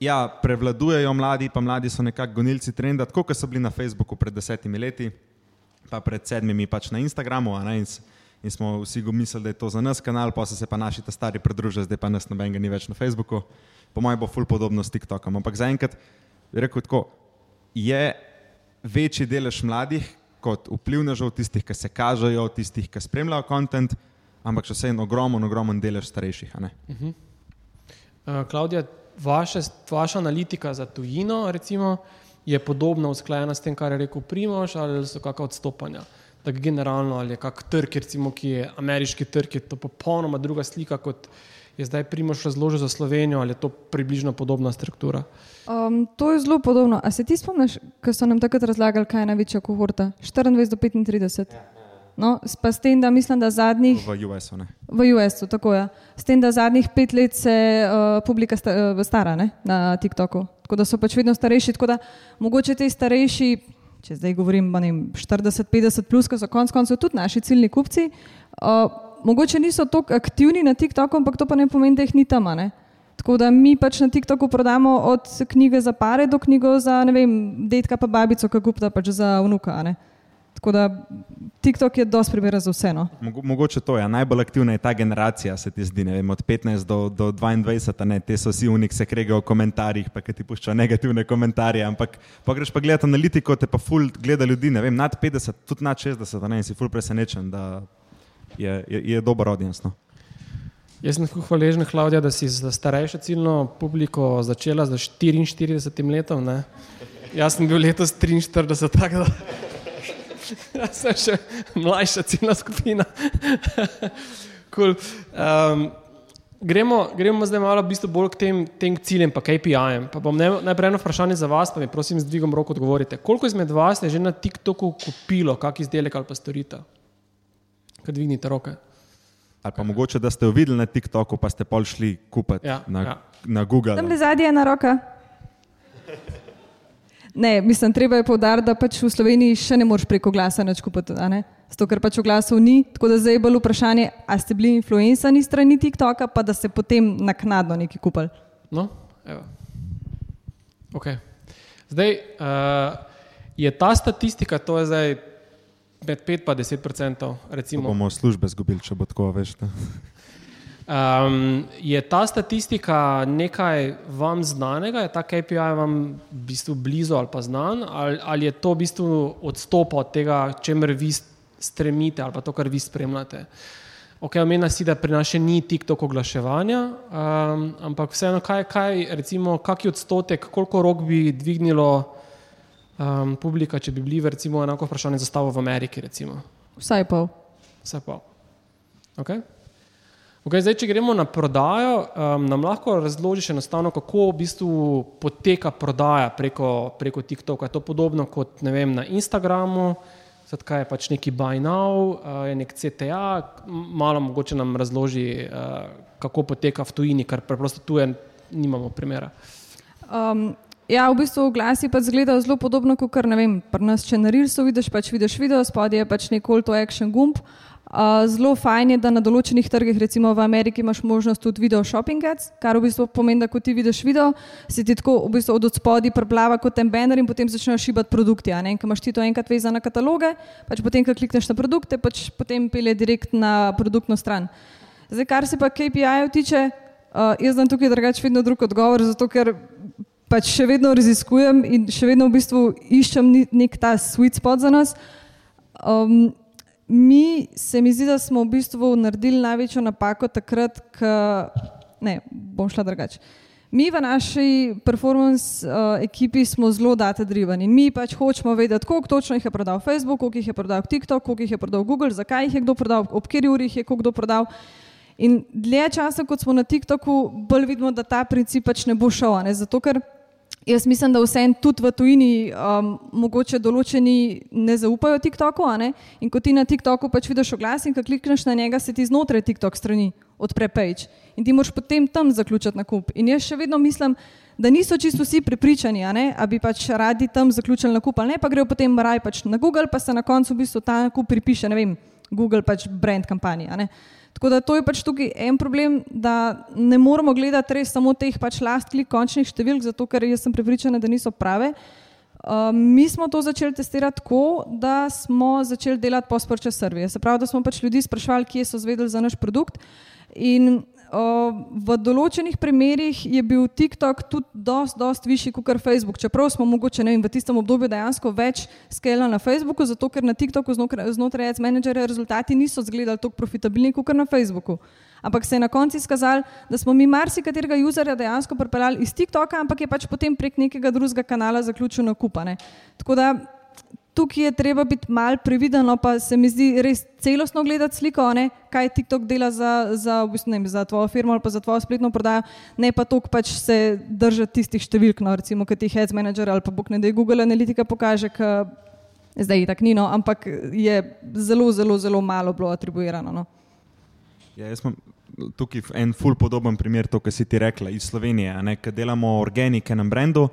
Ja, prevladujejo mladi, pa mladi so nekako gonilci trenda, tako kot so bili na Facebooku pred desetimi leti, pa pred sedmimi pač na Instagramu. ne, In, in smo vsi mislili, da je to za nas kanal, pa so se pa naši ta stari pridružili, zdaj pa nas nobenega ni več na Facebooku. Po mojem bo ful podobno s TikTokom. Ampak zaenkrat bi rekel tako, je večji delež mladih kot vplivnežev, tistih, ki se kažejo, tistih, ki spremljajo kontent, ampak še vseeno ogromen, ogromen delež starejših. a ne. Uh, Klaudija, vaše, vaša analitika za tujino recimo, je podobno usklajena s tem, kar je rekel Primož, ali so kakšna odstopanja? Tako generalno, ali je kak trg, recimo, ki je ameriški trg, je to popolnoma druga slika, kot je zdaj Primož razložil za Slovenijo, ali je to približno podobna struktura. Um, to je zelo podobno. A se ti spomniš, ko so nam takrat razlagali, kaj je največja kohorta? 24 do 35. No, s- pa s tem, da mislim, da zadnjih V US-u. ne. v US-u, tako je. S tem, da zadnjih pet let se uh, publika sta, uh, stara ne, na TikToku. Tako da so pač vedno starejši. Tako da mogoče ti starejši, če zdaj govorim o 40-50, plus, ki so konec koncev tudi naši ciljni kupci, uh, mogoče niso tako aktivni na TikToku, ampak to pa ne pomeni, da jih ni tam. ne. Tako da mi pač na TikToku prodamo od knjige za pare do knjige za ne vem, dedka pa babico, ki kupta pač za vnuka. ne. Tako da TikTok je dosti primeren za vseeno. Mogo, mogoče to je. Ja. Najbolj aktivna je ta generacija, se ti zdi, vem, od 15 do, do 22, ne, te so vsi unik, se kregajo v komentarjih, pa ti puščajo negativne komentarje. Ampak pa greš pa gledati analitiko, te pa ful gleda ljudi, ne vem, nad 50, tudi nad 60, ne, in si ful presenečen, da je, je, je dober audience. No. Jaz sem hvaležen, Klaudija, da si za starejšo ciljno publiko začela z 44 letom. Ne? Jaz sem bil letos 43, tako da Jaz sem še mlajša ciljna skupina. cool. um, gremo, gremo zdaj malo v bistvu bolj k tem, tem ciljem, pa KPI-jem. Pa bom najprej eno vprašanje za vas, pa mi prosim z dvigom roko odgovorite. Koliko izmed vas je že na TikToku kupilo kak izdelek ali pa storitev? Kaj dvignite roke? Ali pa mogoče, da ste jo videli na TikToku, pa ste pol šli kupiti ja, na, ja. na Google. Tam le zadnje je na roka. Ne, mislim, treba je povdariti, da pač v Sloveniji še ne moreš preko glasa več kupiti. Zato, ker pač v glasu ni. Tako da zdaj je bolj vprašanje, ali ste bili influencani strani TikToka, pa da ste potem naknadno nekaj kupili. No, evo. Ok. Zdaj uh, je ta statistika, to je zdaj med 5 in 10 odstotkov. Bomo službe izgubili, če bo tako več. Um, je ta statistika nekaj vam znanega, je ta KPI vam v bistvu blizu ali pa znan, ali, ali je to v bistvu odstop od tega, čemer vi stremite ali pa to, kar vi spremljate? Ok, omenja si, da pri nas še ni TikTok oglaševanja, um, ampak vseeno, kaj, kaj, recimo, kak je odstotek, koliko rok bi dvignilo um, publika, če bi bili, recimo, enako vprašanje zastavo v Ameriki, recimo? Vsaj pol. Vsaj pol. Okay. Okay, zdaj, če gremo na prodajo, um, nam lahko razložiš enostavno, kako v bistvu poteka prodaja preko, preko TikToka. Je to podobno kot vem, na Instagramu, zdaj je pač neki buy now, uh, je nek CTA, malo mogoče nam razloži, uh, kako poteka v tujini, ker preprosto tu nimamo primera. Um, ja, v bistvu glasi pa zgledajo zelo podobno kot kar, ne vem, pri nas, če na Rilsu vidiš, pač vidiš video, spodaj je pač nek call to action gumb. Zelo fajn je, da na določenih trgih, recimo v Ameriki, imaš možnost tudi video shopping ads, kar v bistvu pomeni, da ko ti vidiš video, se ti tako v bistvu od spodaj preplava kot ten banner in potem začnejo šibati produkti. Ker imaš ti to enkrat vezano na kataloge, pač potem, ko klikneš na produkte, pač potem pelje direkt na produktno stran. Zdaj, kar se pa KPI-jev tiče, uh, jaz znam tukaj drugače vedno drug odgovor, zato ker pač še vedno raziskujem in še vedno v bistvu iščem nek ta sweet spot za nas. Um, mi se mi zdi, da smo v bistvu naredili največjo napako takrat, ko ne bom šla drugače. Mi v naši performance uh, ekipi smo zelo data driven in mi pač hočemo vedeti, koliko točno jih je prodal Facebook, koliko jih je prodal TikTok, koliko jih je prodal Google, zakaj jih je kdo prodal, ob kateri uri jih je kdo prodal. In dlje časa, kot smo na TikToku, bolj vidimo, da ta princip pač ne bo šel. Ne? Zato, ker Jaz mislim, da vse en tudi v tujini, um, mogoče določeni ne zaupajo TikToku. Ne? In ko ti na TikToku pač vidiš oglas in ko klikneš na njega, se ti znotraj TikTok strani odpre page in ti moraš potem tam zaključiti nakup. In jaz še vedno mislim, da niso čisto vsi prepričani, da bi pač radi tam zaključili nakup, ali ne pa grejo potem raj pač na Google, pa se na koncu v bistvu ta nakup pripiše, ne vem, Google pač brand kampanja. Tako da to je pač tukaj en problem, da ne moramo gledati res samo teh pač last klik končnih številk, zato ker jaz sem prepričana, da niso prave. Uh, mi smo to začeli testirati tako, da smo začeli delati post-purchase survey. Se pravi, da smo pač ljudi sprašvali, kje so zvedeli za naš produkt. In v določenih primerjih je bil TikTok tudi dosti, dosti višji kot Facebook. Čeprav smo mogoče vem, v tistem obdobju dejansko več skelali na Facebooku, zato ker na TikToku znotraj ads managerja rezultati niso izgledali tako profitabilni kot na Facebooku. Ampak se je na koncu izkazalo, da smo mi marsikaterega userja dejansko pripeljali iz TikToka, ampak je pač potem prek nekega drugega kanala zaključil nakupane. Tako da tukaj je treba biti mal previden, no, pa se mi zdi res celostno gledati sliko, ne, kaj TikTok dela za, za, v bistvu, ne, za tvojo firmo ali pa za tvojo spletno prodajo, ne pa toliko pač se držati tistih številk, no, recimo, kot jih Ads Manager ali pa bog ne da je Google Analytica pokaže, ka, zdaj je tako nino, ampak je zelo, zelo, zelo malo bilo atribuirano. No. Ja, jaz imam tukaj en ful podoben primer, to, kar si ti rekla iz Slovenije, ker delamo organike na brendu,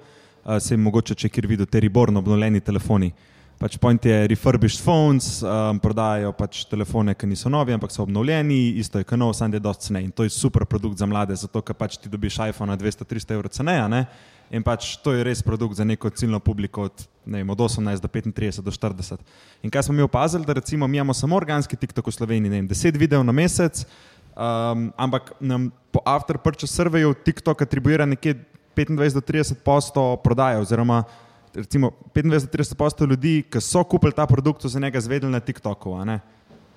se jim mogoče, če kjer vidijo, te riborno obnovljeni telefoni. Pač point je refurbished phones, um, prodajajo pač telefone, ki niso novi, ampak so obnovljeni, isto je kanal, samo da je dosti cenej. In to je super produkt za mlade, zato ker pač ti dobiš iPhone na 200-300 evrov ceneja. Ne? In pač to je res produkt za neko ciljno publiko od ne vem, od 18 do 35 do 40. In kaj smo mi opazili, da recimo mi imamo samo organski TikTok v Sloveniji, ne vem, 10 videov na mesec, um, ampak nam po after purchase surveyu TikTok atribuira nekje 25 do 30 posto prodaje oziroma recimo 25 do 30 posto ljudi, ki so kupili ta produkt, so za njega zvedeli na TikToku.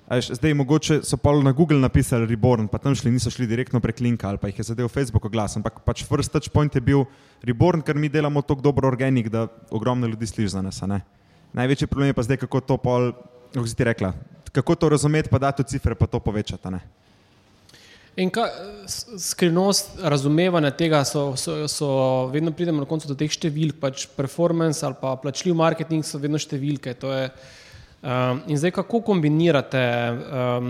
veš, Zdaj, mogoče so pa na Google napisali Reborn, pa tam šli, niso šli direktno prek linka ali pa jih je zadev Facebook oglas, ampak pač first touch point je bil Reborn, ker mi delamo tako dobro organik, da ogromno ljudi sliši za nas. Največji problem je pa zdaj, kako to pol, kako si ti rekla, kako to razumeti, pa dati v cifre, pa to povečati. In kaj, skrivnost razumevanja tega, so, so, so vedno pridemo na koncu do teh številk, pač performance ali pa plačljiv marketing so vedno številke. je, Um, in zdaj, kako kombinirate, um,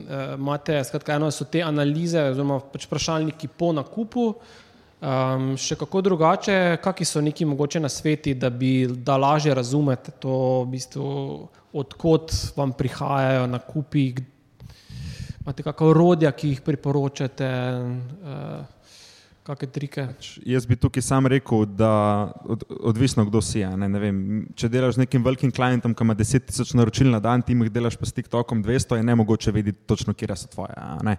uh, imate, skratka, eno so te analize, oziroma pač vprašalniki po nakupu, um, še kako drugače, kakšni so neki mogoče na sveti, da bi da lažje razumete to, v bistvu, odkot vam prihajajo nakupi, imate kakšna orodja, ki jih priporočate, uh, kakšne trike. Jaz bi tukaj sam rekel, da od, odvisno, kdo si. a Ne, ne vem, če delaš z nekim velikim klientom, ki ima 10 tisoč naročil na dan, ti jih delaš pa s TikTokom 200, je ne mogoče vedeti točno, kje so tvoje. a ne.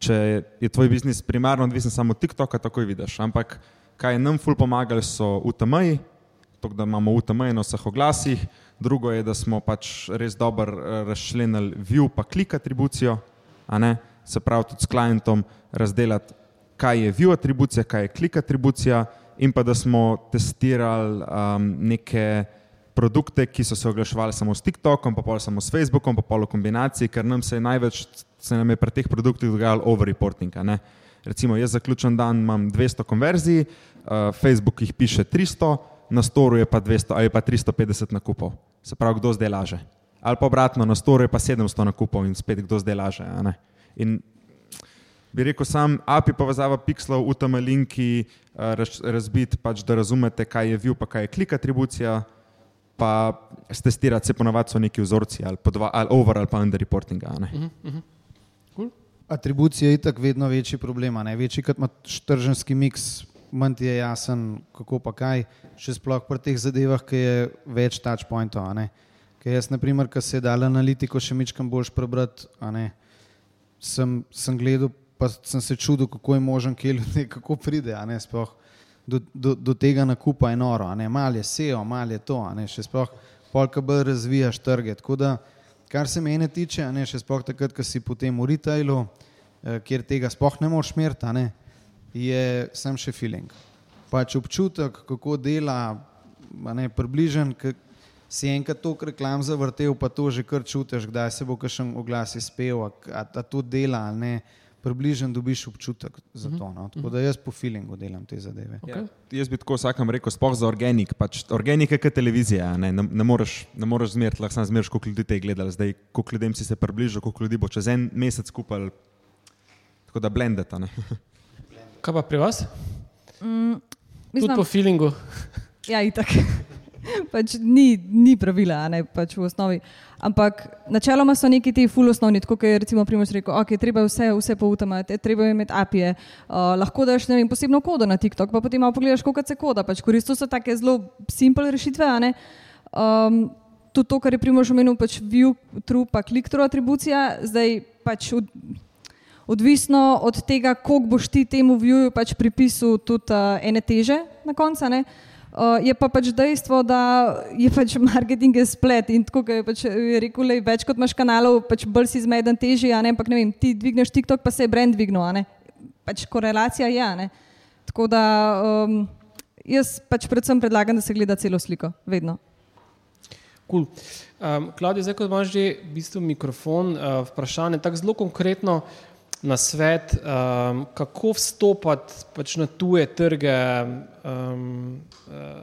Če je tvoj biznis primarno odvisen samo od TikToka, takoj vidiš. Ampak kaj je nam ful pomagali, so UTM-ji, to, da imamo UTM na vseh oglasih. Drugo je, da smo pač res dobro eh, razčlenili view pa klik atribucijo, se pravi tudi s klientom razdelati kaj je view atribucija, kaj je klik atribucija, in pa da smo testirali um, neke produkte, ki so se oglaševali samo s TikTokom, pa pol samo s Facebookom, pa pol v kombinaciji, ker nam se je največ, se nam je pri teh produktih dogajalo overreporting. Recimo, jaz zaključen dan imam 200 konverzij, uh, Facebook jih piše 300, na storu je pa 200 ali pa 350 nakupov. Se pravi, kdo zdaj laže. Ali pa obratno, na storu je pa 700 nakupov in spet kdo zdaj laže. a ne. In bi rekel sam, API povezava pixelov, UTM linki, eh, raz, razbiti, pač, da razumete, kaj je view, pa kaj je klik atribucija, pa stestirati se ponovadi so neki vzorci ali, podva, ali over ali pa under reportinga. a ne. Atribucija je tako vedno večji problem. a ne. Večji kot ima tržanski miks, manj ti je jasen, kako pa kaj, še sploh pri teh zadevah, ki je več touchpointov. a ne. Ker jaz, na primer, ki se je dal analitiko še mečkam boljš prebrati, ne, sem, sem gledal, pa sem se čudil, kako je možen, kje ljudje, kako pride, ne, sploh do, do, do tega nakupa je noro, ne, mal je SEO, mal je to, ne, še sploh polka bolj razvijaš trge. Tako da, kar se mene tiče, ne, še sploh takrat, ko si potem v retailu, eh, kjer tega sploh ne moreš meriti, ne, je sem še feeling. Pač občutek, kako dela, ne, približen, si enkrat to reklam zavrtel, pa to že kar čutiš, kdaj se bo kakšen oglas izpel, a, a, a to dela ali ne. Približen dobiš občutek za to. No. Tako da jaz po feelingu delam te zadeve. Okay. Ja, jaz bi tako vsakem rekel, sploh za organik. Pač organik je kot televizija, ne, ne, ne moreš, ne moreš zmeriti, lahko samo zmeriš, koliko ljudi te je gledalo. Zdaj, koliko ljudem si se približal, koliko ljudi bo čez en mesec skupaj. Tako da blendeta. ne. Kaj pa pri vas? Mm, Tudi po feelingu. Ja, itak. Pač ni, ni pravila, ne pač v osnovi. Ampak načeloma so neki ti full osnovni, tako kot je recimo Primož rekel, ok, treba vse, vse poutamati, treba imeti apije, uh, lahko daš ne vem, posebno kodo na TikTok, pa potem malo pogledaš, koliko se koda, pač koristil so take zelo simple rešitve, a ne. Um, tudi to, kar je Primož omenil, pač view, true, pa click-through atribucija, zdaj pač od, odvisno od tega, koliko boš ti temu viewju pač pripisal tudi uh, ene teže na koncu. Uh, je pa pač dejstvo, da je pač marketing je splet in tako je pač je rekel, lej, več kot imaš kanalov, pač bolj si zmeden, težji, a ne, ampak ne vem, ti dvigneš TikTok, pa se je brand dvignil. Pač korelacija je, ne. Tako da um, jaz pač predvsem predlagam, da se gleda celo sliko, vedno. Cool. Um, Klaudija, zdaj, ko imaš že v bistvu mikrofon, uh, vprašanje tako zelo konkretno na svet, um, kako vstopati pač na tuje trge, um, uh,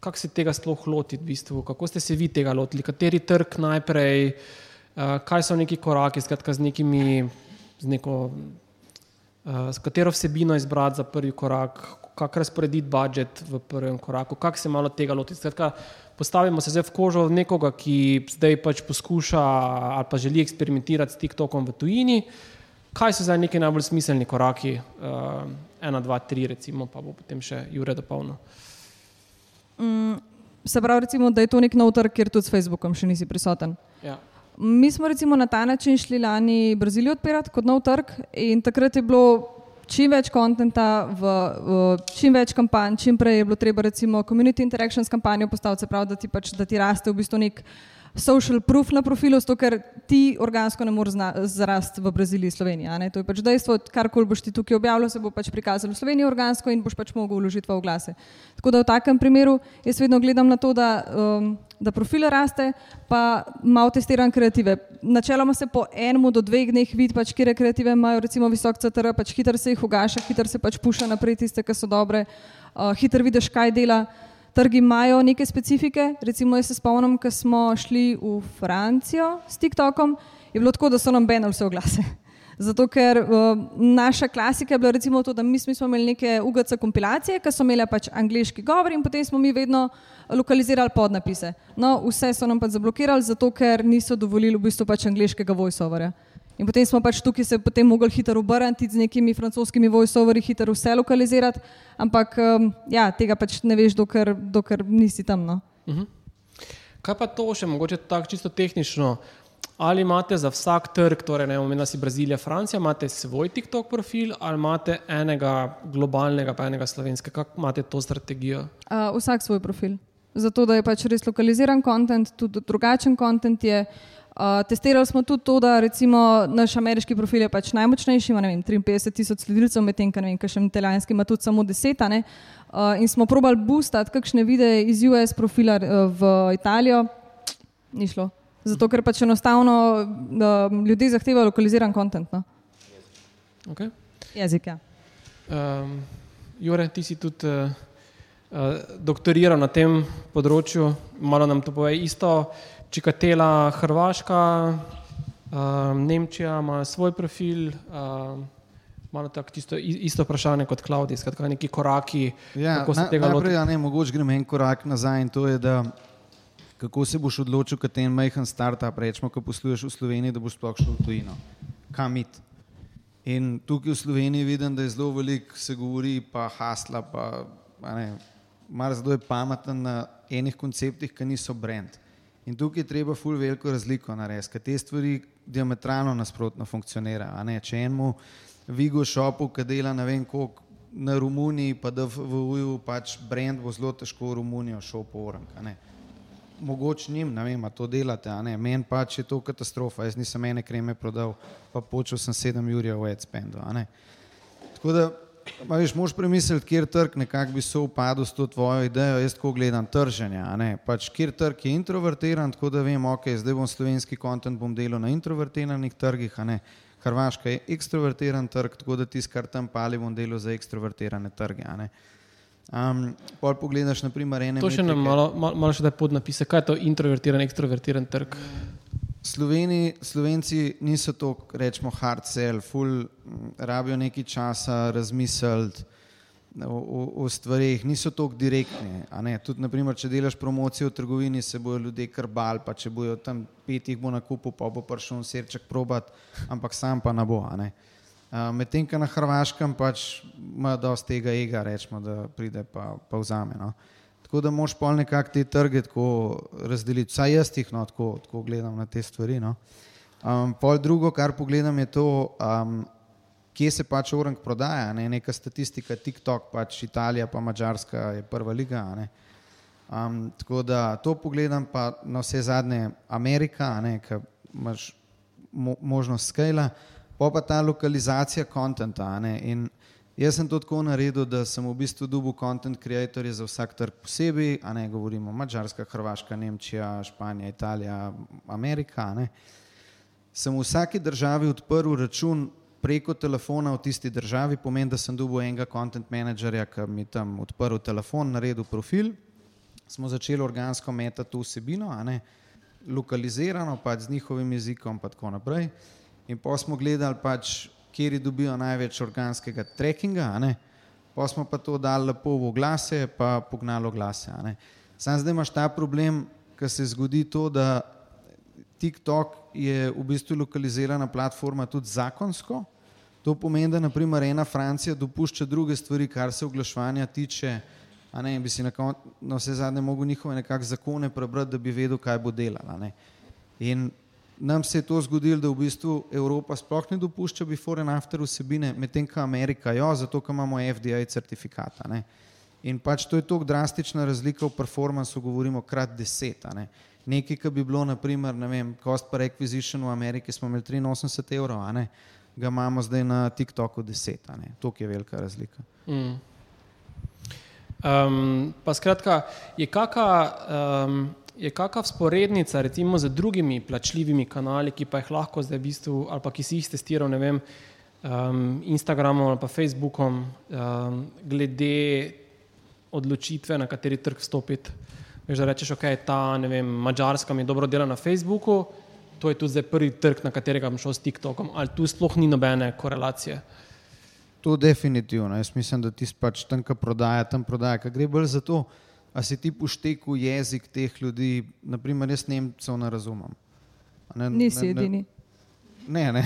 kako se tega sploh lotiti, v bistvu, kako ste se vi tega lotili, kateri trg najprej, uh, kaj so neki koraki, skratka z nekimi, z neko, uh, s katero vsebino izbrati za prvi korak, kako razporediti budžet v prvem koraku, kako se malo tega lotiti. Skratka, postavimo se zdaj v kožo nekoga, ki zdaj pač poskuša ali pa želi eksperimentirati s TikTokom v tujini. Kaj so zdaj neki najbolj smiselni koraki, uh, ena, dva, tri, recimo, pa bo potem še Jure dopolnil. Mm, se pravi, recimo, da je to nek nov trg, kjer tudi s Facebookom še nisi prisoten. Ja. Mi smo recimo na ta način šli lani Brazilijo odpirati kot nov trg in takrat je bilo čim več kontenta, v, v čim več kampanj, čim prej je bilo treba recimo community interactions kampanjo postaviti, se pravi, da ti, pač, da ti raste v bistvu nek social proof na profilu, zato ker ti organsko ne moreš zarasti v Braziliji, Sloveniji. To je pač dejstvo, karkoli boš ti tukaj objavljal, se bo pač prikazalo v Sloveniji organsko in boš pač mogel vložiti v oglase. Tako da v takem primeru jaz vedno gledam na to, da, um, da profile raste, pa malo testiram kreative. Načeloma se po enem do dveh dneh vidi, pač, kje kreative imajo recimo visok CTR, pač hitro se jih ugaša, hitro se pač puša naprej tiste, ki so dobre, uh, hitro vidiš, kaj dela. Trgi imajo neke specifike, recimo jaz se spomnim, ko smo šli v Francijo s TikTokom, je bilo tako, da so nam benali vse oglase. Zato, ker uh, naša klasika je bila recimo to, da mi, mi smo imeli neke UGC kompilacije, ki so imele pač angliški govor in potem smo mi vedno lokalizirali podnapise. No, vse so nam pač zablokirali, zato ker niso dovolili v bistvu pač angliškega voiceoverja. In potem smo pač tukaj se potem mogli hitro obrniti z nekimi francoskimi voiceoveri, hitro vse lokalizirati, ampak um, ja, tega pač ne veš, dokler, dokler nisi tam. No. Uh -huh. Kaj pa to še, mogoče tako čisto tehnično? Ali imate za vsak trg, torej ne omenila si Brazilija, Francija, imate svoj TikTok profil ali imate enega globalnega, pa enega slovenskega, kako imate to strategijo? Uh, vsak svoj profil. Zato, da je pač res lokaliziran kontent, tudi drugačen kontent je. Uh, testirali smo tudi to, da recimo naš ameriški profil je pač najmočnejši, ima vem, 53 tisoč sledilcev, medtem ko še italijanski ima tudi samo 10. Uh, in smo probali boostati kakšne videe iz US profila uh, v Italijo, ni šlo. Zato, ker pač enostavno uh, ljudje zahtevajo lokaliziran kontent. No? Okay. Jezik, ja. Um, Jure, ti si tudi uh, uh, doktoriral na tem področju, malo nam to pove isto. Čikatela, Hrvaška, um, Nemčija ima svoj profil, um, malo tako isto, isto vprašanje kot Klaudij, skratka neki koraki. Ja, kako se na, tega lotiti? Ja, ne, mogoče gremo en korak nazaj in to je, da kako se boš odločil, kad ten majhen startup, rečemo, ko posluješ v Sloveniji, da boš sploh šel v tujino. Kam iti? In tukaj v Sloveniji vidim, da je zelo veliko se govori, pa hasla, pa ne, mar zelo je pameten na enih konceptih, ki niso brand. In tukaj je treba ful veliko razliko narediti, ker te stvari diametralno nasprotno funkcionirajo. Če enemu Vigo šopu, ki dela ne vem koliko na Romuniji, pa da v UJU pač brand bo zelo težko v Romunijo po orang. Mogoče njim, ne vem, to delate, a ne, meni pač je to katastrofa, jaz nisem ene kreme prodal, pa počel sem sedem jurja v ne. Tako da Ma, viš, moš premisliti, kjer trg nekako bi se upadel s to tvojo idejo. Jaz tako gledam trženje. Pač, kjer trg je introvertiran, tako da vem, ok, zdaj bom slovenski kontent bom delal na introvertiranih trgih. Hrvaška je ekstrovertiran trg, tako da tisti, kar tam pali, bom delal za ekstrovertirane trge. Um, pol pogledaš, naprimer, ene. To še nam malo, malo, malo še da podnapise, kaj je to introvertiran, ekstrovertiran trg. Sloveni, Slovenci niso tako, rečemo, hard sell, full, rabijo nekaj časa razmisliti o, o, o stvarih, niso tako direktni. Tudi, naprimer, če delaš promocijo v trgovini, se bojo ljudje krbali, pa če bojo tam pet jih bo na kupu, pa bo prišel srček probat, ampak sam pa ne bo. Medtem, ko na Hrvaškem pač ima dosti tega ega, rečemo, da pride pa, pa vzame. No? Tako da moš pol nekako te trge tako razdeliti, vsaj jaz jih no, tako, tako gledam na te stvari. No. Um, pol drugo, kar pogledam, je to, um, kje se pač orang prodaja. Ne? Neka statistika, TikTok, pač Italija, pa Mačarska je prva liga. Um, tako da to pogledam, pa na vse zadnje Amerika, ki imaš mo možnost skala, pa pa ta lokalizacija kontenta. Jaz sem to tako naredil, da sem v bistvu dubu content creatorje za vsak trg posebej, a ne govorimo Mačarska, Hrvaška, Nemčija, Španija, Italija, Amerika. Ne. Sem v vsaki državi odprl račun preko telefona v tisti državi, pomeni, da sem dubu enega content managerja, ki mi tam odprl telefon, naredil profil, smo začeli organsko metati vsebino, a ne lokalizirano, pač z njihovim jezikom in tako naprej. In pa smo gledali pač kjer dobijo največ organskega trekkinga, pa smo pa to dali lepo v oglase, pa pognalo glase. Sam zdaj imaš ta problem, ker se zgodi to, da TikTok je v bistvu lokalizirana platforma tudi zakonsko. To pomeni, da naprimer ena Francija dopušča druge stvari, kar se oglaševanja tiče, A ne, bi si na, kon, na vse zadnje mogel njihove nekakšne zakone prebrati, da bi vedel, kaj bo delala. Ne. In nam se je to zgodilo, da v bistvu Evropa sploh ne dopušča before and after vsebine, medtem ko Amerika jo, zato ker imamo FDA certifikata. Ne. In pač to je tako drastična razlika v performansu, govorimo krat deset. Ne. Nekaj, ki bi bilo, naprimer, ne vem, cost per acquisition v Ameriki smo imeli 83 evrov, a ne, ga imamo zdaj na TikToku 10, a ne. To je velika razlika. Mm. Um, pa skratka, je kakšna um, je kakšna vzporednica recimo z drugimi plačljivimi kanali, ki pa jih lahko zdaj v bistvu, ali pa ki si jih testiral, ne vem, um, Instagramom ali pa Facebookom, um, glede odločitve, na kateri trg stopiti. Veš, da rečeš, ok, ta, ne vem, Mačarska mi dobro dela na Facebooku, to je tudi zdaj prvi trg, na katerega bom šel s TikTokom, ali tu sploh ni nobene korelacije. To definitivno. Jaz mislim, da ti pač tam, ki prodaja, tam prodaja. Kaj gre bolj za to, a si ti poštekel jezik teh ljudi, naprimer, jaz Nemcev ne razumem. A Ne, Nisi ne, edini. Ne, ne,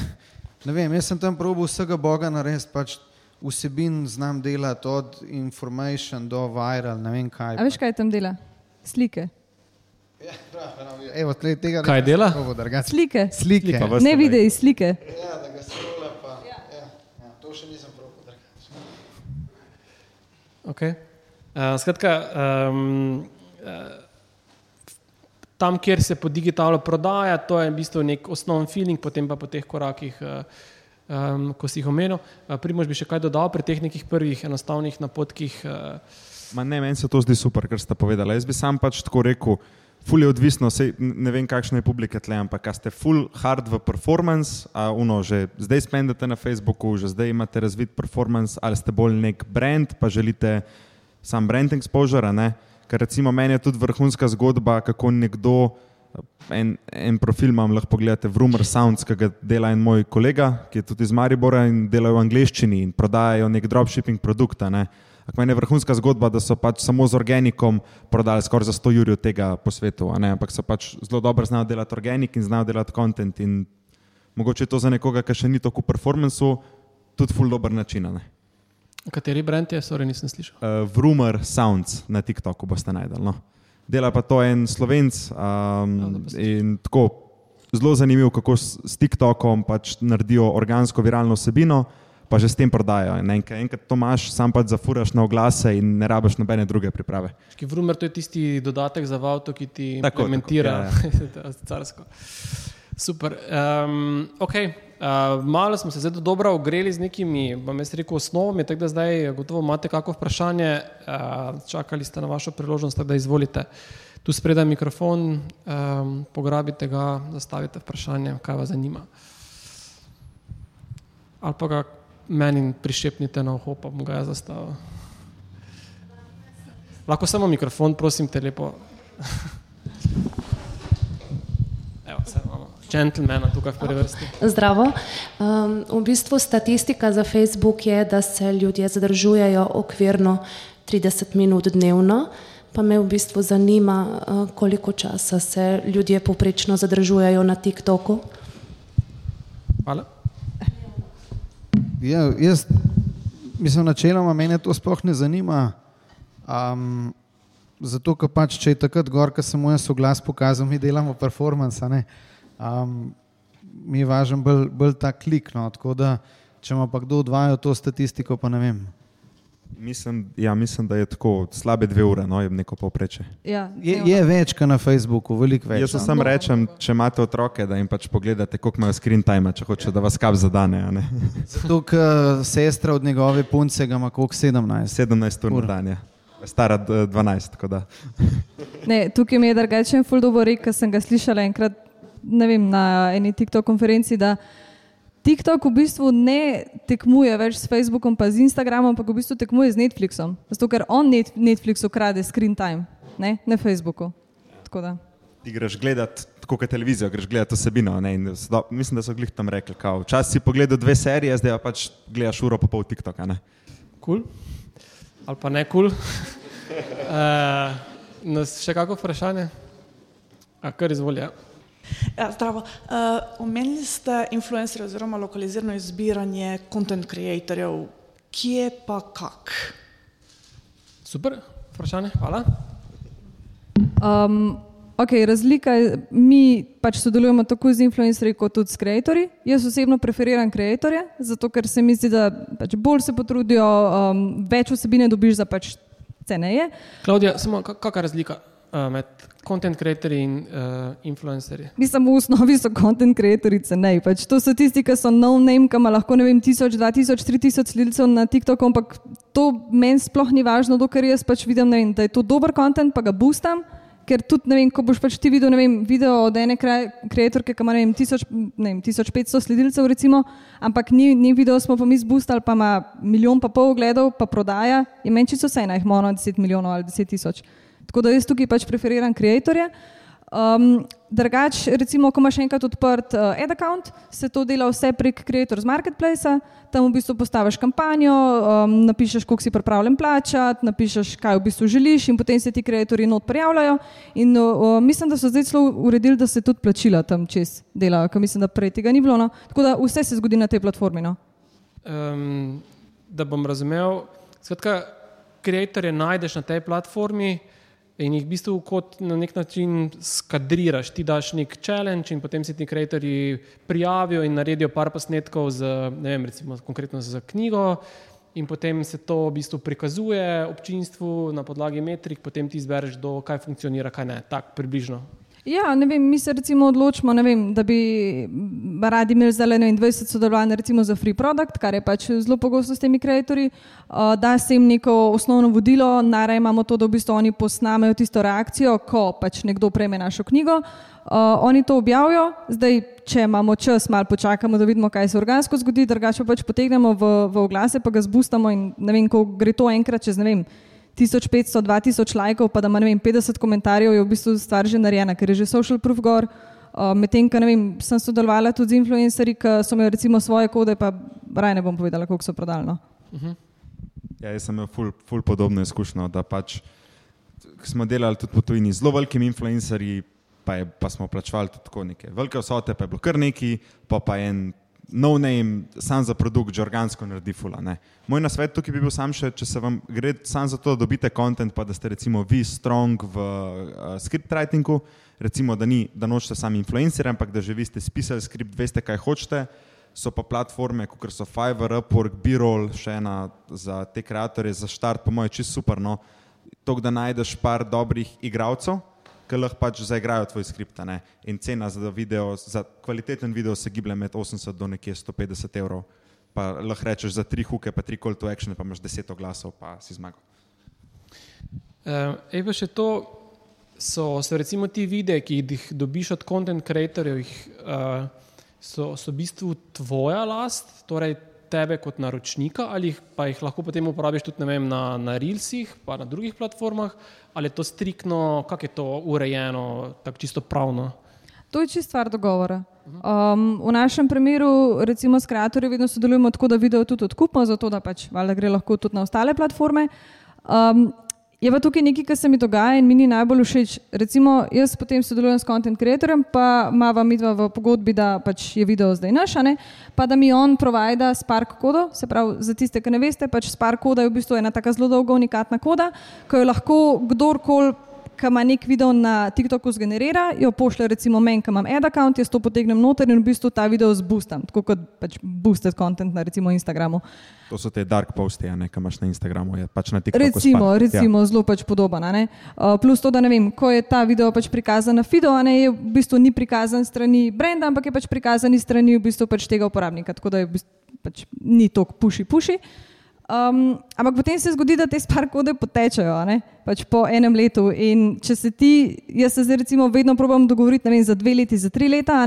ne vem, jaz sem tam probil vsega Boga narediti, pač vsebin znam delati od information do viral, ne vem kaj. A veš, kaj tam dela? Slike. Evo, tle, tega Kaj dela? probal, drugače. Slike. Slike. Pa Ne videi, slike. Ja, da ga srola pa. Ja. Ja, ja, to še nisem drugače. Okay. Uh, skratka, um, uh, tam, kjer se po digitalu prodaja, to je v bistvu nek osnoven feeling, potem pa po teh korakih, uh, um, ko si jih omenil. Uh, Primož bi še kaj dodal pri teh nekih prvih enostavnih napotkih. Uh, Ma ne, meni se to zdi super, kar ste povedali. Jaz bi sam pač tako rekel, ful je odvisno, sej, ne vem, kakšne je publike tle, ampak ste full hard v performance, a uno, že zdaj spendete na Facebooku, že zdaj imate razvit performance, ali ste bolj nek brand, pa želite sam brand exposure, ne? Ker recimo meni je tudi vrhunska zgodba, kako nekdo, en, en profil imam, lahko pogledate, Vrumor Sounds, ki ga dela en moj kolega, ki je tudi iz Maribora in delajo v angleščini in prodajajo nek dropshipping produkt, ne? Ampak meni je vrhunska zgodba, da so pač samo z organikom prodali skoraj za 100 jurjev tega po svetu, ampak so pač zelo dobro znajo delati organik in znajo delati kontent. Mogoče je to za nekoga, ki še ni tako v performancu, tudi full dober način. ne. Kateri brand je, sorry, nisem slišal. Uh, Vrumor Sounds na TikToku boste najdel. No. Dela pa to en slovenc Ja, um, pa in tako zelo zanimivo, kako s, s TikTokom pač naredijo organsko viralno vsebino, pa že s tem prodajajo. In Enkrat, enkrat to imaš, sam pač zafuraš na oglase in ne rabiš nobene druge priprave. Vrumor, to je tisti dodatek za avto, ki ti Tako, implementira tako, ja, carsko. Super. Um, okay. Uh, malo smo se zdaj dobro ogreli z nekimi, bom jaz rekel, osnovami, tako da zdaj gotovo imate kako vprašanje, uh, čakali ste na vašo priložnost, tako da izvolite. Tu spredaj mikrofon, um, pograbite ga, zastavite vprašanje, kaj vas zanima. Ali pa ga meni prišepnite na uho, pa bom ga jaz zastavil. Lahko samo mikrofon, prosim te lepo. Evo, vse imamo. Gentlemana tukaj v prvi vrsti. Zdravo. Um, v bistvu statistika za Facebook je, da se ljudje zadržujejo okvirno 30 minut dnevno. Pa me v bistvu zanima, uh, koliko časa se ljudje poprečno zadržujejo na TikToku. Hvala. Ja, jaz, mislim, načeloma mene to sploh ne zanima. Um, zato, ker pač, če je takrat gor, ki sem mu jaz oglas pokazal, mi delamo performance. a ne. Um, mi je važen bolj, bolj ta klik. No, tako da, če ima pa kdo odvajal to statistiko, pa ne vem. Mislim, ja, mislim, da je tako slabe dve ure, no, je neko povpreče. Ja, Je, je več, kot na Facebooku, veliko več. Jaz no. samo rečem, če imate otroke, da jim pač pogledate, koliko imajo screen time, če hočejo, da vas kap zadane. a ne. Zato, ker sestra od njegove punce ima koliko 17. 17 ur na dan je. Stara d- 12, tako da. Ne, tukaj mi je drugačen fuldobo rek, ker sem ga slišala enkrat vem, na eni TikTok konferenci, da TikTok v bistvu ne tekmuje več s Facebookom, pa z Instagramom, ampak v bistvu tekmuje z Netflixom. Zato, ker on net, Netflixu krade screen time, ne, ne Facebooku. Ti greš gledati, tako kot televizijo, greš gledati vsebino. Ne, in so mislim, da so glih tam rekli, kao, včasih si pogledal dve serije, zdaj pa pač gledaš uro pa pol TikToka. Ne. Kul. Cool. Ali pa ne kul. Cool. uh, nas še kako vprašanje? A kar izvolja. Ja, zdravo. Uh, omenili ste influencerje oziroma lokalizirano izbiranje content creatorjev. Kje pa kak? Super. Vprašanje? Hvala. Um, okay, razlika je, mi pač sodelujemo tako z influencerji, kot tudi s ustvarjalci. Jaz osebno preferiram ustvarjalce, zato ker se mi zdi, da pač bolj se potrudijo, um, več vsebine dobiš za pač ceneje. Klaudija, samo kakšna razlika uh, med content creatorji in uh, influencerji? Mislim, v osnovi so content creatorji ceneje. Pač to so tisti, ki so no name, ki ima lahko ne vem, tisoč, dva tisoč, tri tisoč sledilcev na TikToku, ampak to meni sploh ni važno, dokler jaz pač vidim, vem, da je to dober content, pa ga boostam ker tudi, ne vem, ko boš pač ti videl, ne vem, video od ene kreatorke, ki ima, ne vem, tisoč, ne vem, 1500 sledilcev, recimo, ampak ni, ni video, smo pa mi zboostali, pa ima milijon pa pol ogledov, pa prodaja, je menj čisto vse, naj jih ima 10 milijonov ali 10 tisoč. Tako da jaz tukaj pač preferiram kreatorje. Um, Drugač, recimo, ko imaš enkrat odprt uh, ad account, se to dela vse prek Creators Marketplace, tam v bistvu postaviš kampanjo, um, napišeš, koliko si pripravljen plačati, napišeš, kaj v bistvu želiš in potem se ti kreatori not prijavljajo. In uh, mislim, da so zdaj celo uredili, da se tudi plačila tam čez delajo, ker mislim, da prej tega ni bilo. No? Tako da vse se zgodi na tej platformi. No? Um, da bom razumel, skratka, kreatorje najdeš na tej platformi in jih v bistvu kot na nek način skadriraš. Ti daš nek challenge in potem se ti ustvarjalci prijavijo in naredijo par posnetkov z, ne vem, recimo konkretno za knjigo. In potem se to v bistvu prikazuje občinstvu na podlagi metrik, potem ti izbereš, kaj funkcionira, kaj ne. Tako približno. Ja, vem, mi se recimo odločimo, vem, da bi radi imeli zdaj 21 sodelovanj za free product, kar je pač zelo pogosto s temi kreatorji, uh, da se jim neko osnovno vodilo, naraj imamo to, da v bistvu oni posnamejo tisto reakcijo, ko pač nekdo prejme našo knjigo, uh, oni to objavijo, zdaj, če imamo čas, malo počakamo, da vidimo, kaj se organsko zgodi, drugače pač potegnemo v, v oglase, pa ga zbustamo in ne vem, ko gre to enkrat čez ne vem. 1500, 2000 lajkov, pa da ima vem, 50 komentarjev, je v bistvu stvar že narejena, ker je že social proof gor. Uh, Medtem, ko sem sodelovala tudi z influencerji, ki so imeli recimo svoje kode, pa raj ne bom povedala, koliko so prodali. No. Uh -huh. ja, jaz sem imel ful, ful podobno izkušnjo, da pač smo delali tudi po tujini z zelo velikimi influencerji, pa, je, pa smo plačevali tudi tako neke velike vsote, pa je bilo kar neki, pa pa en no name, sam za produkt, že organsko naredi fula. Ne. Moj nasvet tukaj bi bil sam še, če se vam gre sam za to, da dobite kontent, pa da ste recimo vi strong v uh, script writingu, recimo da, ni, da nočete sami influencer, ampak da že vi ste spisali skript, veste, kaj hočete. So pa platforme, kot so Fiverr, Upwork, Birol, še ena za te ustvarjalce, za štart, po mojem, čisto super. No. To, da najdeš par dobrih igralcev, ki lahko pač zaigrajo tvoj skript. In cena za, video, za kvaliteten video se giblje med 80 do nekje 150 evrov. Pa lahko rečeš za tri huke, pa tri call to action, pa imaš deset oglasov, pa si zmagal. Uh, Ej, pa še to so, so recimo ti videi, ki jih dobiš od content creatorjev, uh, so, so v bistvu tvoja last, torej tebe kot naročnika, ali pa jih lahko potem uporabiš tudi vem, na, na Reelsih, pa na drugih platformah, ali je to striktno, kako je to urejeno, tako čisto pravno. To je čisto stvar dogovora. Um, v našem primeru, recimo s kreatorji, vedno sodelujemo tako, da video tudi odkupimo, zato da pač valjda gre lahko tudi na ostale platforme. Um, Je pa tukaj nekaj, kar se mi dogaja in mi ni najbolj všeč. Recimo, jaz potem sodelujem s content creatorjem, pa imamo mi dva v pogodbi, da pač je video zdaj naš, pa da mi on provajda Spark kodo. Se pravi, za tiste, ki ne veste, pač Spark koda je v bistvu ena tako zelo dolga unikatna koda, ki jo lahko kdorkoli ki ima nek video na TikToku zgenerira, jo pošlje recimo meni, ki imam ad account, jaz to potegnem noter in v bistvu ta video zboostam, tako kot pač boosted content na recimo Instagramu. To so te dark posti, ne, ki imaš na Instagramu, je pač na TikToku. Recimo, spa. recimo ja. zelo pač podoben. Uh, plus to, da ne vem, ko je ta video pač prikazan na Fido, ne, je v bistvu ni prikazan strani brenda, ampak je pač prikazan strani v bistvu pač tega uporabnika, tako da je v bistvu pač ni tok puši puši. Um, ampak potem se zgodi, da te spark kode potečajo pač po enem letu. In če se ti, jaz se zdaj recimo vedno probujem dogovoriti vem, za dve leti, za tri leta.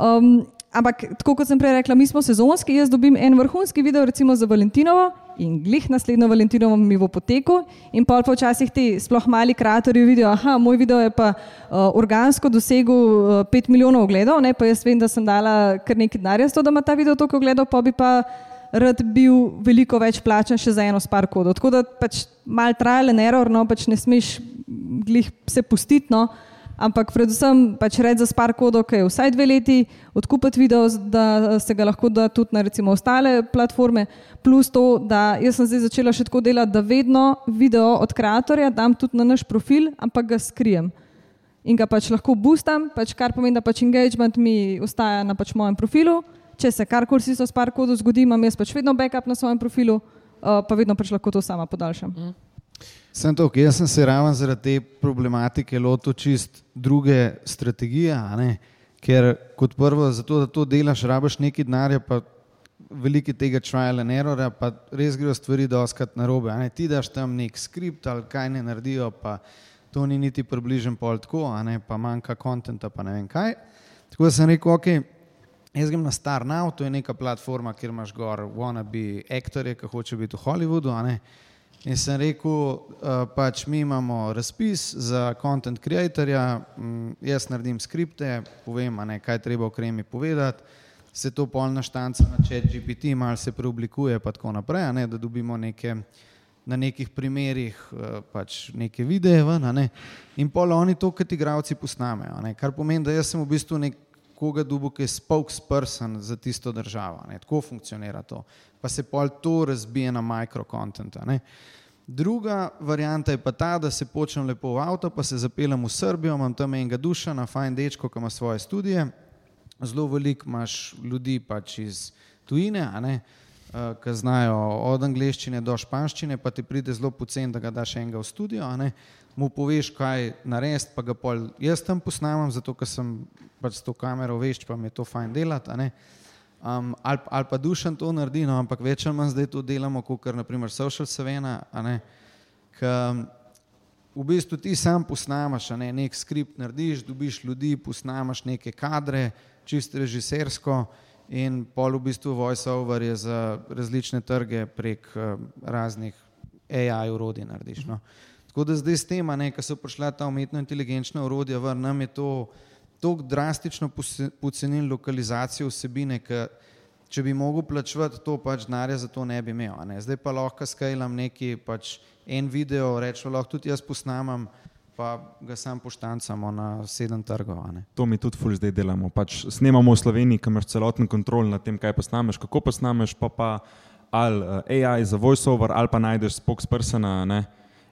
Um, ampak tako kot sem prej rekla, mi smo sezonski, jaz dobim en vrhunski video recimo za Valentinovo in glih naslednjo Valentinovo mi bo potekel. In pa včasih ti sploh mali kreatorji vidijo, da moj video je pa uh, organsko dosegel uh, 5 milijonov ogledov, ne? pa jaz vem, da sem dala kar nekaj denarja za to, da ima ta video toliko ogledov, pa bi pa rad bil veliko več plačen še za eno spar kodo. Tako da pač mal trial and error, no pač ne smeš glih se pustiti. No. ampak predvsem pač reči za spar kodo, ki je vsaj dve leti, odkupiti video, da se ga lahko da tudi na recimo ostale platforme, plus to, da jaz sem zdaj začela še tako delati, da vedno video od kreatorja dam tudi na naš profil, ampak ga skrijem. In ga pač lahko boostam, pač kar pomeni, da pač engagement mi ostaja na pač mojem profilu. Če se karkoli si so spar kodo zgodi, imam jaz pač vedno backup na svojem profilu, uh, pa vedno pač lahko to sama podaljšam. Mm. Sem to, jaz sem se ravno zaradi te problematike lotil čist druge strategije, ker kot prvo, zato, da to delaš, rabaš nekaj denarja, pa veliko tega trial and errora, pa res grejo stvari doskrat na robe. Ti daš tam nek skript ali kaj ne naredijo, pa to ni niti približen pol tako, pa manjka kontenta, pa ne vem kaj. Tako da sem rekel, ok, jaz grem na Star Now, to je neka platforma, kjer imaš gor wannabe aktorje, ki hoče biti v Hollywoodu, In sem rekel, uh, pač mi imamo razpis za content creatorja, um, jaz naredim skripte, povem, ne, kaj treba v kremi povedati, se to polna štanca na chat GPT, malo se preoblikuje, pa tako naprej, ne, da dobimo neke, na nekih primerih uh, pač neke videe ven, ne, in pol oni to, kot igravci, posnamejo, ne, kar pomeni, da jaz sem v bistvu nek koga dubu, ki je spokesperson za tisto državo, ne, tako funkcionira to, pa se pol to razbije na mikrokontent. Druga varianta je pa ta, da se počnem lepo v avto, pa se zapeljem v Srbijo, imam tam enega duša, na fajn dečko, ki ima svoje študije. Zelo veliko imaš ljudi pač iz tujine, uh, ki znajo od angleščine do španščine, pa ti pride zelo pocen, da ga daš enega v studio, mu poveš, kaj narediti, pa ga pol jaz tam posnamem, zato ker sem pač s to kamero veš, pa mi je to fajn delati um, ali, ali pa dušen to naredi, no, ampak več ali manj zdaj to delamo, kot kar naprimer social sevena, ki v bistvu ti sam posnamaš, ne, nek skript narediš, dobiš ljudi, posnamaš neke kadre, čisto režisersko in pol v bistvu voiceover je za različne trge prek uh, raznih AI urodij narediš. No. Tako da zdaj s tem, ko so prišla ta umetno inteligenčna urodja, vr, nam je to tako drastično pocenili lokalizacijo vsebine, ker če bi mogel plačevati to, pač denarja za to ne bi imel. Ne. Zdaj pa lahko skalam neki pač en video, rečem, lahko tudi jaz posnamem, pa ga sam poštancamo na sedem trgov. To mi tudi fulj zdaj delamo. Pač snemamo v Sloveniji, ki imaš celoten kontrol nad tem, kaj posnameš, kako posnameš, pa pa ali eh, AI za voiceover, ali pa najdeš spokespersona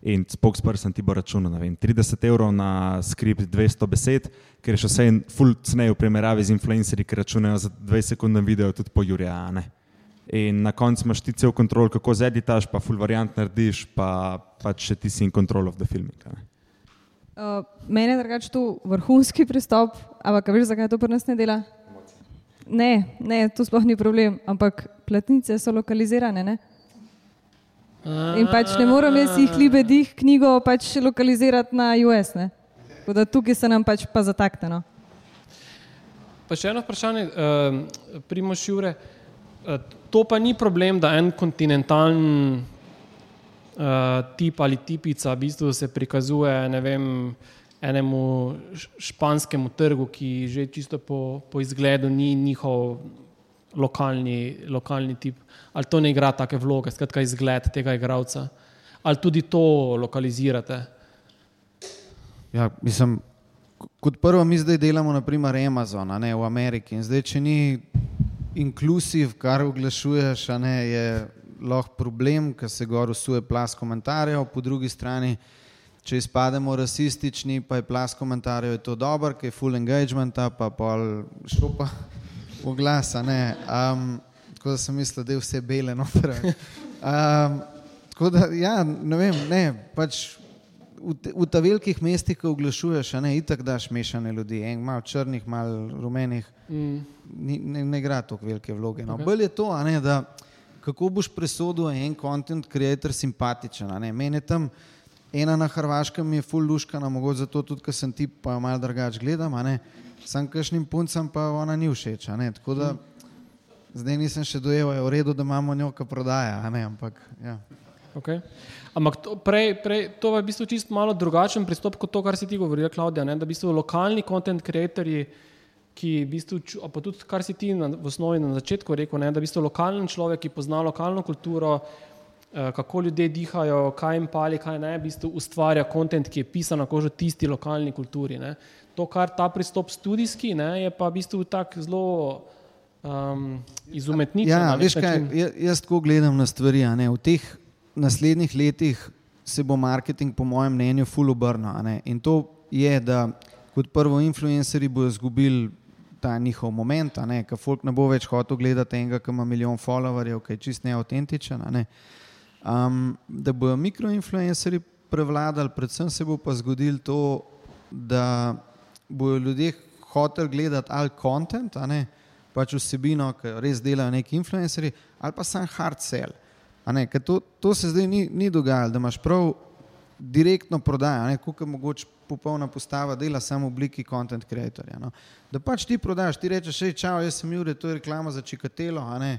in spokesperson ti bo računal 30 evrov na skript 200 besed, ker je še vse en full cnej v primerjavi z influencerji, ki računajo za 20 sekund video tudi po Jurjane. In na koncu imaš ti cel kontrol, kako zeditaš, pa full variant narediš, pa pač še ti si in control of the filming. Uh, mene je drugače to vrhunski pristop, ampak veš, zakaj to pri nas ne dela? Ne, ne, to sploh ni problem, ampak platnice so lokalizirane. Ne? In pač ne morem jaz jih libe dih knjigo pač lokalizirati na US. Da, tukaj se nam pač pa zatakne. No. Pa še eno vprašanje, uh, Primoš Jure. Uh, to pa ni problem, da en kontinentalen tip ali tipica v bistvu se prikazuje vem, enemu španskemu trgu, ki že čisto po, po izgledu ni njihov lokalni, lokalni tip, ali to ne igra take vloge, skratka izgled tega igralca, ali tudi to lokalizirate. Ja, mislim, kot prvo, mi zdaj delamo naprimer Amazon, ne v Ameriki. In zdaj, če ni inklusiv, kar oglašuješ, ne, je lahko problem, ker se gor usuje plas komentarjev, po drugi strani, če izpademo rasistični, pa je plas komentarjev, je to dobro, ker je full engagement, pa pol šopa v glas. Um, tako da sem mislil, da je vse bele noter. Um, tako da, ja, ne vem, ne, pač v, v ta velikih mestih, ko oglašuješ, ne, itak daš mešane ljudi, en malo črnih, malo rumenih, mm. ni, ne, ne igra tako velike vloge. No. Okay. Bolje je to, ne, da kako boš presodil en content creator simpatičen. Mene tam ena na Hrvaškem je full luškana, mogoče zato tudi, ker sem ti pa malo drugače gledam. Sam kakšnim puncem pa ona ni všeč. Tako da zdaj nisem še dojel, je v redu, da imamo njo, ki prodaja. Ampak, ja. okay. Ampak to, prej, prej, to je v bistvu čisto malo drugačen pristop kot to, kar si ti govorila, Klaudija. Ne? Da v bistvu lokalni content creatorji, ki v bistvu, pa tudi kar si ti na, v osnovi na začetku rekel, ne? da v bistvu lokalen človek, ki pozna lokalno kulturo, eh, kako ljudje dihajo, kaj jim pali, kaj ne, v bistvu ustvarja kontent, ki je pisan na kožo tisti lokalni kulturi. Ne. To, kar ta pristop študijski, ne, je pa v bistvu tak zelo um, izumetničen. Ja, na nek veš kaj, način. ja- jaz tako gledam na stvari. V teh naslednjih letih se bo marketing, po mojem mnenju, full obrnil. In to je, da kot prvo influencerji bodo izgubili ta njihov moment, ker folk ne bo več hotel gledati enega, ki ima milijon followerjev, ki je čist neautentičen. Ne. Um, da bodo mikroinfluencerji prevladali, predvsem se bo pa zgodilo to, da bodo ljudje hoteli gledati ali kontent, a ne pač vsebino, ki res delajo neki influencerji, ali pa sam hard sell. Ne, to, to se zdaj ni, ni dogajalo, da imaš prav direktno prodajo, kot je mogoče popolna postava dela, samo v obliki content creatorja. No. Da pač ti prodaš, ti rečeš, hej, čau, jaz sem Jure, to je reklama za čikatelo, a ne.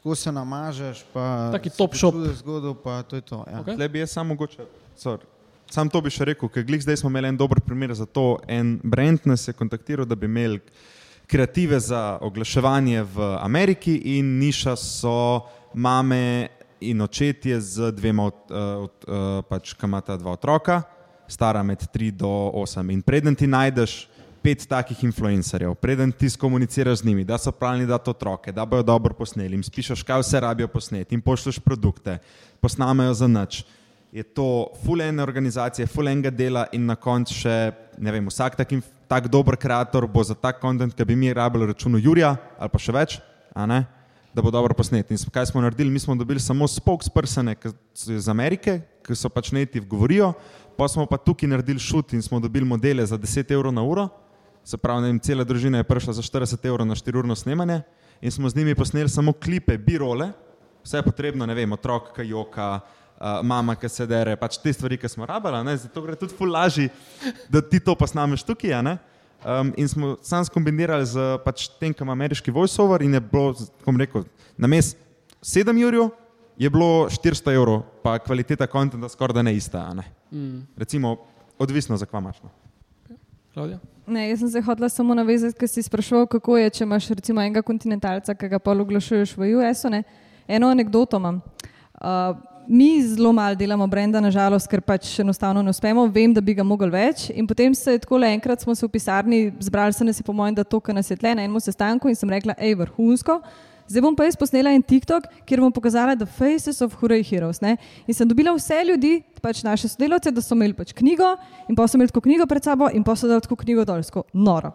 Tako se namažeš, pa Taki se top shop. počutiš Zgodbo, pa to je to. Ja. Okej. Tle bi jaz samo mogoče. Sorry. Sam to bi še rekel, ker glih zdaj smo imeli en dober primer za to. En brand nas je kontaktiral, da bi imeli kreative za oglaševanje v Ameriki in niša so mame in očetje z dvema, od, uh, od, uh, pač, ki imata dva otroka, stara med 3 do 8. In preden ti najdeš pet takih influencerjev, preden ti skomuniciraš z njimi, da so pravni dati otroke, da bojo dobro posneli, jim spišeš, kaj vse rabijo posneti, jim pošlješ produkte, posnamejo za nič. Je to fulene organizacije, fulenega dela in na koncu še, ne vem, vsak tak, tak dober kreator bo za tak kontent, ki bi mi rabili računu Jurija ali pa še več, da bo dobro posnet. In kaj smo naredili? Mi smo dobili samo spokespersone iz Amerike, ki so pač native govorijo, pa smo pa tukaj naredili šut in smo dobili modele za 10 evrov na uro, se pravi, vem, cela družina je prišla za 40 evrov na 4-urno snemanje in smo z njimi posneli samo klipe, birole, vse je potrebno, ne vem, otrok, ki joka, uh, mama, ki se dere, pač te stvari, ki smo rabili, zato gre tudi ful lažje, da ti to posnameš tukaj. Um, in smo sam skombinirali z pač tem, kam ameriški voiceover in je bilo, kom rekel, na mes 7 jurjev je bilo 400 evrov, pa kvaliteta kontenta skoraj da ne ista, a ne. Mm. Recimo, odvisno za kva imaš. no. Klaudija? Ne, jaz sem se hotela samo navezati, ker si sprašval, kako je, če imaš recimo enega kontinentalca, ki ga pa oglašuješ v US-u. ne. Eno anegdoto imam. Uh, mi zelo malo delamo brenda, nažalost, ker pač enostavno ne uspemo. Vem, da bi ga mogli več. In potem se je tako le enkrat smo se v pisarni zbrali, se nas je po mojem, da to, kar nas je tle na enem sestanku in sem rekla, hej, vrhunsko. Zdaj bom pa jaz posnela en TikTok, kjer bom pokazala The Faces of Hurray Heroes. Ne? In sem dobila vse ljudi, pač naše sodelavce, da so imeli pač knjigo in pa so imeli tako knjigo pred sabo in pa so dali tako knjigo dol, tako noro.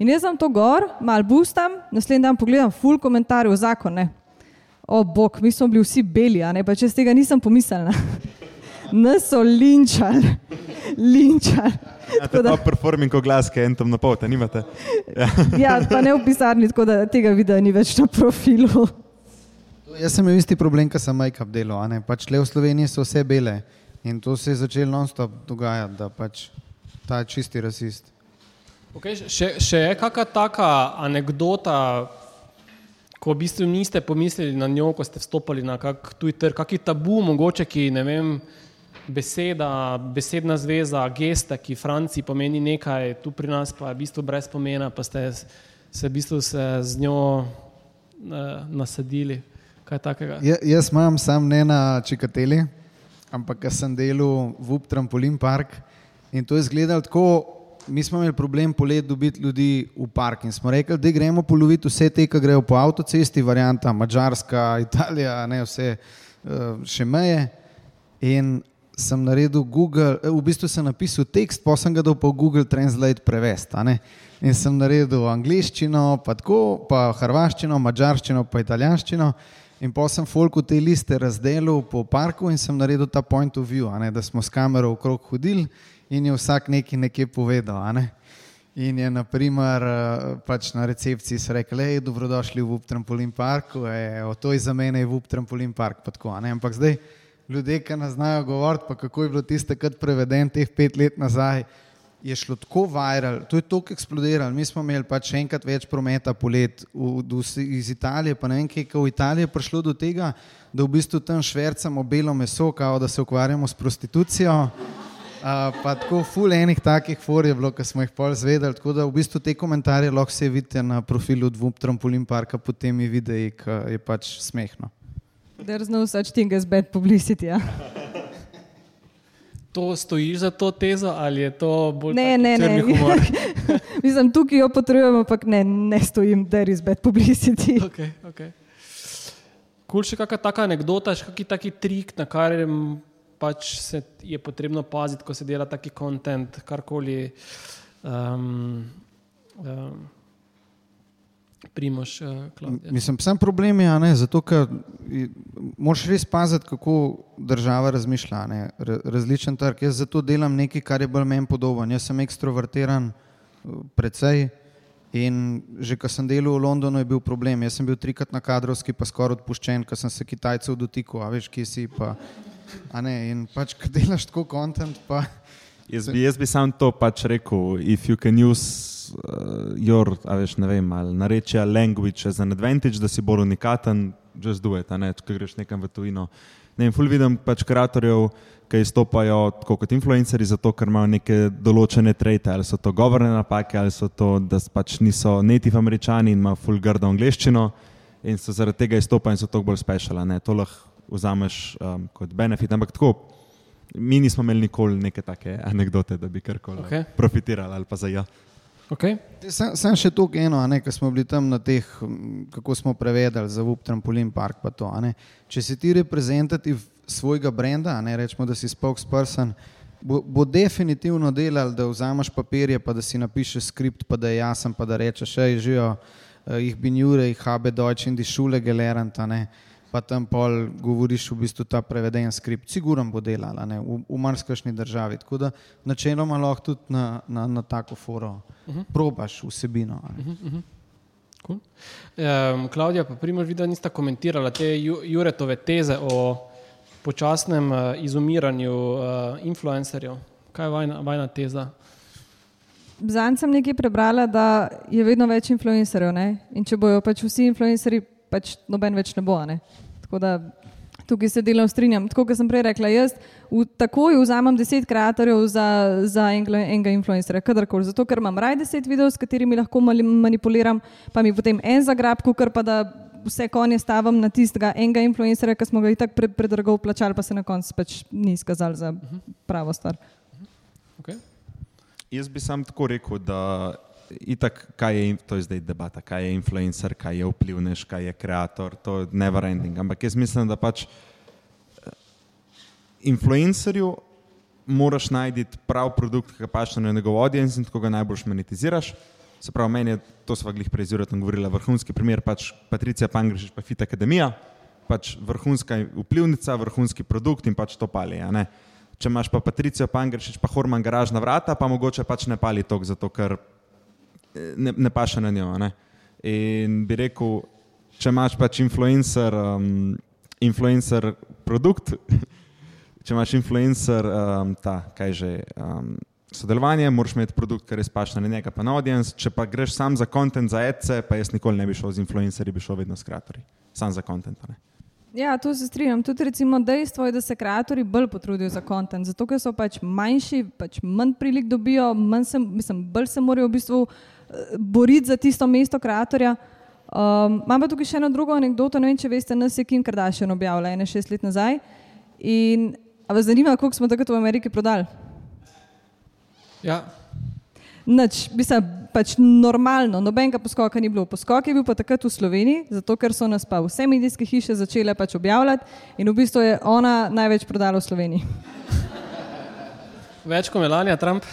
In jaz sem to gor, mal boostam, naslednji dan pogledam full komentarjev v zakon. Ne? O bog, mi smo bili vsi beli, a ne pa če z tega nisem pomislila. Nas so linčali, linčali. Imate da- pa performing oglas, ki je en tam na pol, nimate? Ja, pa ne v pisarni, tako da tega videa ni več na profilu. Jaz sem imel isti problem, kot sem make-up delal. a ne. Pač le v Sloveniji so vse bele in to se je začelo non-stop dogajati, da pač ta čisti rasist. Okay, še, še je kakšna taka anekdota, ko v bistvu niste pomislili na njo, ko ste vstopili na kak tuj trg, kakšen tabu, mogoče ki ne vem, beseda, besedna zveza, gesta, ki Franciji pomeni nekaj, tu pri nas pa je v bistvu brez pomena, pa ste se v bistvu se z njo eh, nasadili. Takega? Ja, jaz imam sam ne na Čikateli, ampak ker sem delal v Up Trampolin Park in to je izgledalo tako. Mi smo imeli problem polet dobiti ljudi v park in smo rekli, da gremo poloviti vse te, ki grejo po avtocesti, varianta Mačarska, Italija, ne vse eh, še meje. In sem naredil Google, eh, v bistvu sem napisal tekst, pa sem ga dal po Google Translate prevesti. In sem naredil angliščino, pa tako, pa hrvaščino, mačarščino, pa italijanščino. In pa sem folku te liste razdelil po parku in sem naredil ta point of view, ne, da smo s kamero okrog hodili in je vsak nekaj nekje povedal. Ne. In je naprimer eh, pač na recepciji se rekel, hej, dobrodošli v Up Trampolin Parku, e, to je za mene je v Up Trampolin Park. pa Tako. Ampak zdaj ljudje, ki ne znajo govoriti, pa kako je bilo tiste, kar preveden teh pet let nazaj, je šlo tako viral, to je tako eksplodiralo. Mi smo imeli pač še enkrat več prometa polet v, do, iz Italije, pa ne vem, kaj je v Italiji prišlo do tega, da v bistvu tam švercamo belo meso, kao da se ukvarjamo s prostitucijo. Uh, pa tako ful enih takih for je bilo, ki smo jih pol zvedeli, tako da v bistvu te komentarje lahko se vidite na profilu Dvup Trampolin Parka pod temi videi, ki je pač smehno. There's no such thing as bad publicity. Ja. To stojiš za to tezo ali je to bolj Ne, ne, ne. humor? Mislim, tukaj jo potrebujemo, ampak ne, ne stojim, there is bad publicity. Okay, okay. Kul še kakšna taka anekdota, še kakšen taki trik, na kar pač se je potrebno paziti, ko se dela taki kontent, karkoli. Um, um, Primoš, uh, Klaudija. Mislim, sam problem je, a ne, zato ker moraš res paziti, kako država razmišlja. a Ne, Ra- različen trg. Jaz zato delam nekaj, kar je bolj meni podoben. Jaz sem ekstrovertiran, eh, precej. In že ko sem delal v Londonu, je bil problem. Jaz sem bil trikrat na kadrovski, pa skoraj odpuščen, ker sem se Kitajcev dotikal, a veš, kje si. Pa, a ne, in pač, ko delaš tako kontent, pa. Jaz bi, jaz bi sam to pač rekel, if you can use your, a veš, ne vem, ali narečja language as an advantage, da si bolj unikaten, just do it, ne, če greš nekam v tujino. Ne vem, ful vidim pač kreatorjev, ki izstopajo kot influencerji, zato ker imajo neke določene trete, ali so to govorne napake, ali so to, da pač niso native američani in imajo ful grdo angliščino in so zaradi tega izstopajo in so toliko bolj special, a ne, to lahko vzameš um, kot benefit, ampak tako, mi nismo imeli nikoli neke take anekdote, da bi karkoli Okej. profitirali ali pa za ja. Okay. Sam, sam še to eno, ko smo bili tam na teh, kako smo prevedali za VUP trampolin park. pa To. Če si ti reprezentativ svojega brenda, ne rečemo, da si spokesperson, bo, bo definitivno delal, da vzameš papirje, pa da si napišeš skript, pa da je jasen, pa da rečeš, hej, živijo, eh, jih bin jure, jih habe Deutsch in die Schule gelernt, ne. Pa tam pol govoriš v bistvu ta preveden skript, siguran bo delal, a ne, v, v marsikšni državi. Tako da načeloma lahko tudi na, na, na tako foro probaš vsebino. a ne. Cool. Um, Klaudija, pa primož, videla nista komentirala te Ju- Juretove teze o počasnem uh, izumiranju uh, influencerjev. Kaj je vajna, vajna teza? Zanj sem nekaj prebrala, da je vedno več influencerjev. Ne? In če bojo pač vsi influencerji, pač noben več ne bo. a Ne? Tako da tukaj se delno strinjam. Tako kot sem prej rekla, jaz v, takoj vzamem deset kreatorjev za, za enega, enega influencerja, kadarkoli. Zato, ker imam raj deset videov, s katerimi lahko manipuliram, pa mi potem en zagrab, kar pa da vse konje stavim na tistega enega influencerja, ki smo ga itak pre, predrago plačali, pa se na koncu pač ni izkazal za pravo stvar. Okay. Jaz bi sam tako rekel, da itak, kaj je, to je zdaj debata, kaj je influencer, kaj je vplivnež, kaj je kreator, to je never ending. Ampak jaz mislim, da pač eh, influencerju moraš najti prav produkt, ki paše na njegov audience in tako ga najbolj monetiziraš. Se pravi, meni je, to sva glih prej z Juretom govorila, vrhunski primer, pač Patricija Pangrešič, pa Fit Akademija, pač vrhunska vplivnica, vrhunski produkt in pač to pali. Če imaš pa Patricijo Pangrešič, pa Horman garažna vrata, pa mogoče pač ne pali tok, zato ker ne, ne paše na njo. Ne? In bi rekel, če imaš pač influencer, um, influencer produkt, če imaš influencer, um, ta, kaj že, um, sodelovanje, moraš imeti produkt, ki res paše na njega, pa na audience. Če pa greš sam za kontent, za ece, pa jaz nikoli ne bi šel z influencerji, bi šel vedno s kreatorji. Sam za kontent. Ja, tu se strinjam. Tudi recimo dejstvo je, da se kreatori bolj potrudijo za kontent, zato ker so pač manjši, pač manj prilik dobijo, manj se, mislim, bolj se morajo v bistvu eh, boriti za tisto mesto kreatorja. Um, imam pa tukaj še eno drugo anegdoto, ne vem, če veste, nas je Kim Kardashian objavila ene šest let nazaj. In vas zanima, koliko smo takrat v Ameriki prodali? Ja, Nič, mislim, pač normalno, nobenega poskoka ni bilo. Poskok je bil pa takrat v Sloveniji, zato ker so nas pa vse medijske hiše začele pač objavljati in v bistvu je ona največ prodala v Sloveniji. več kot Melania Trump.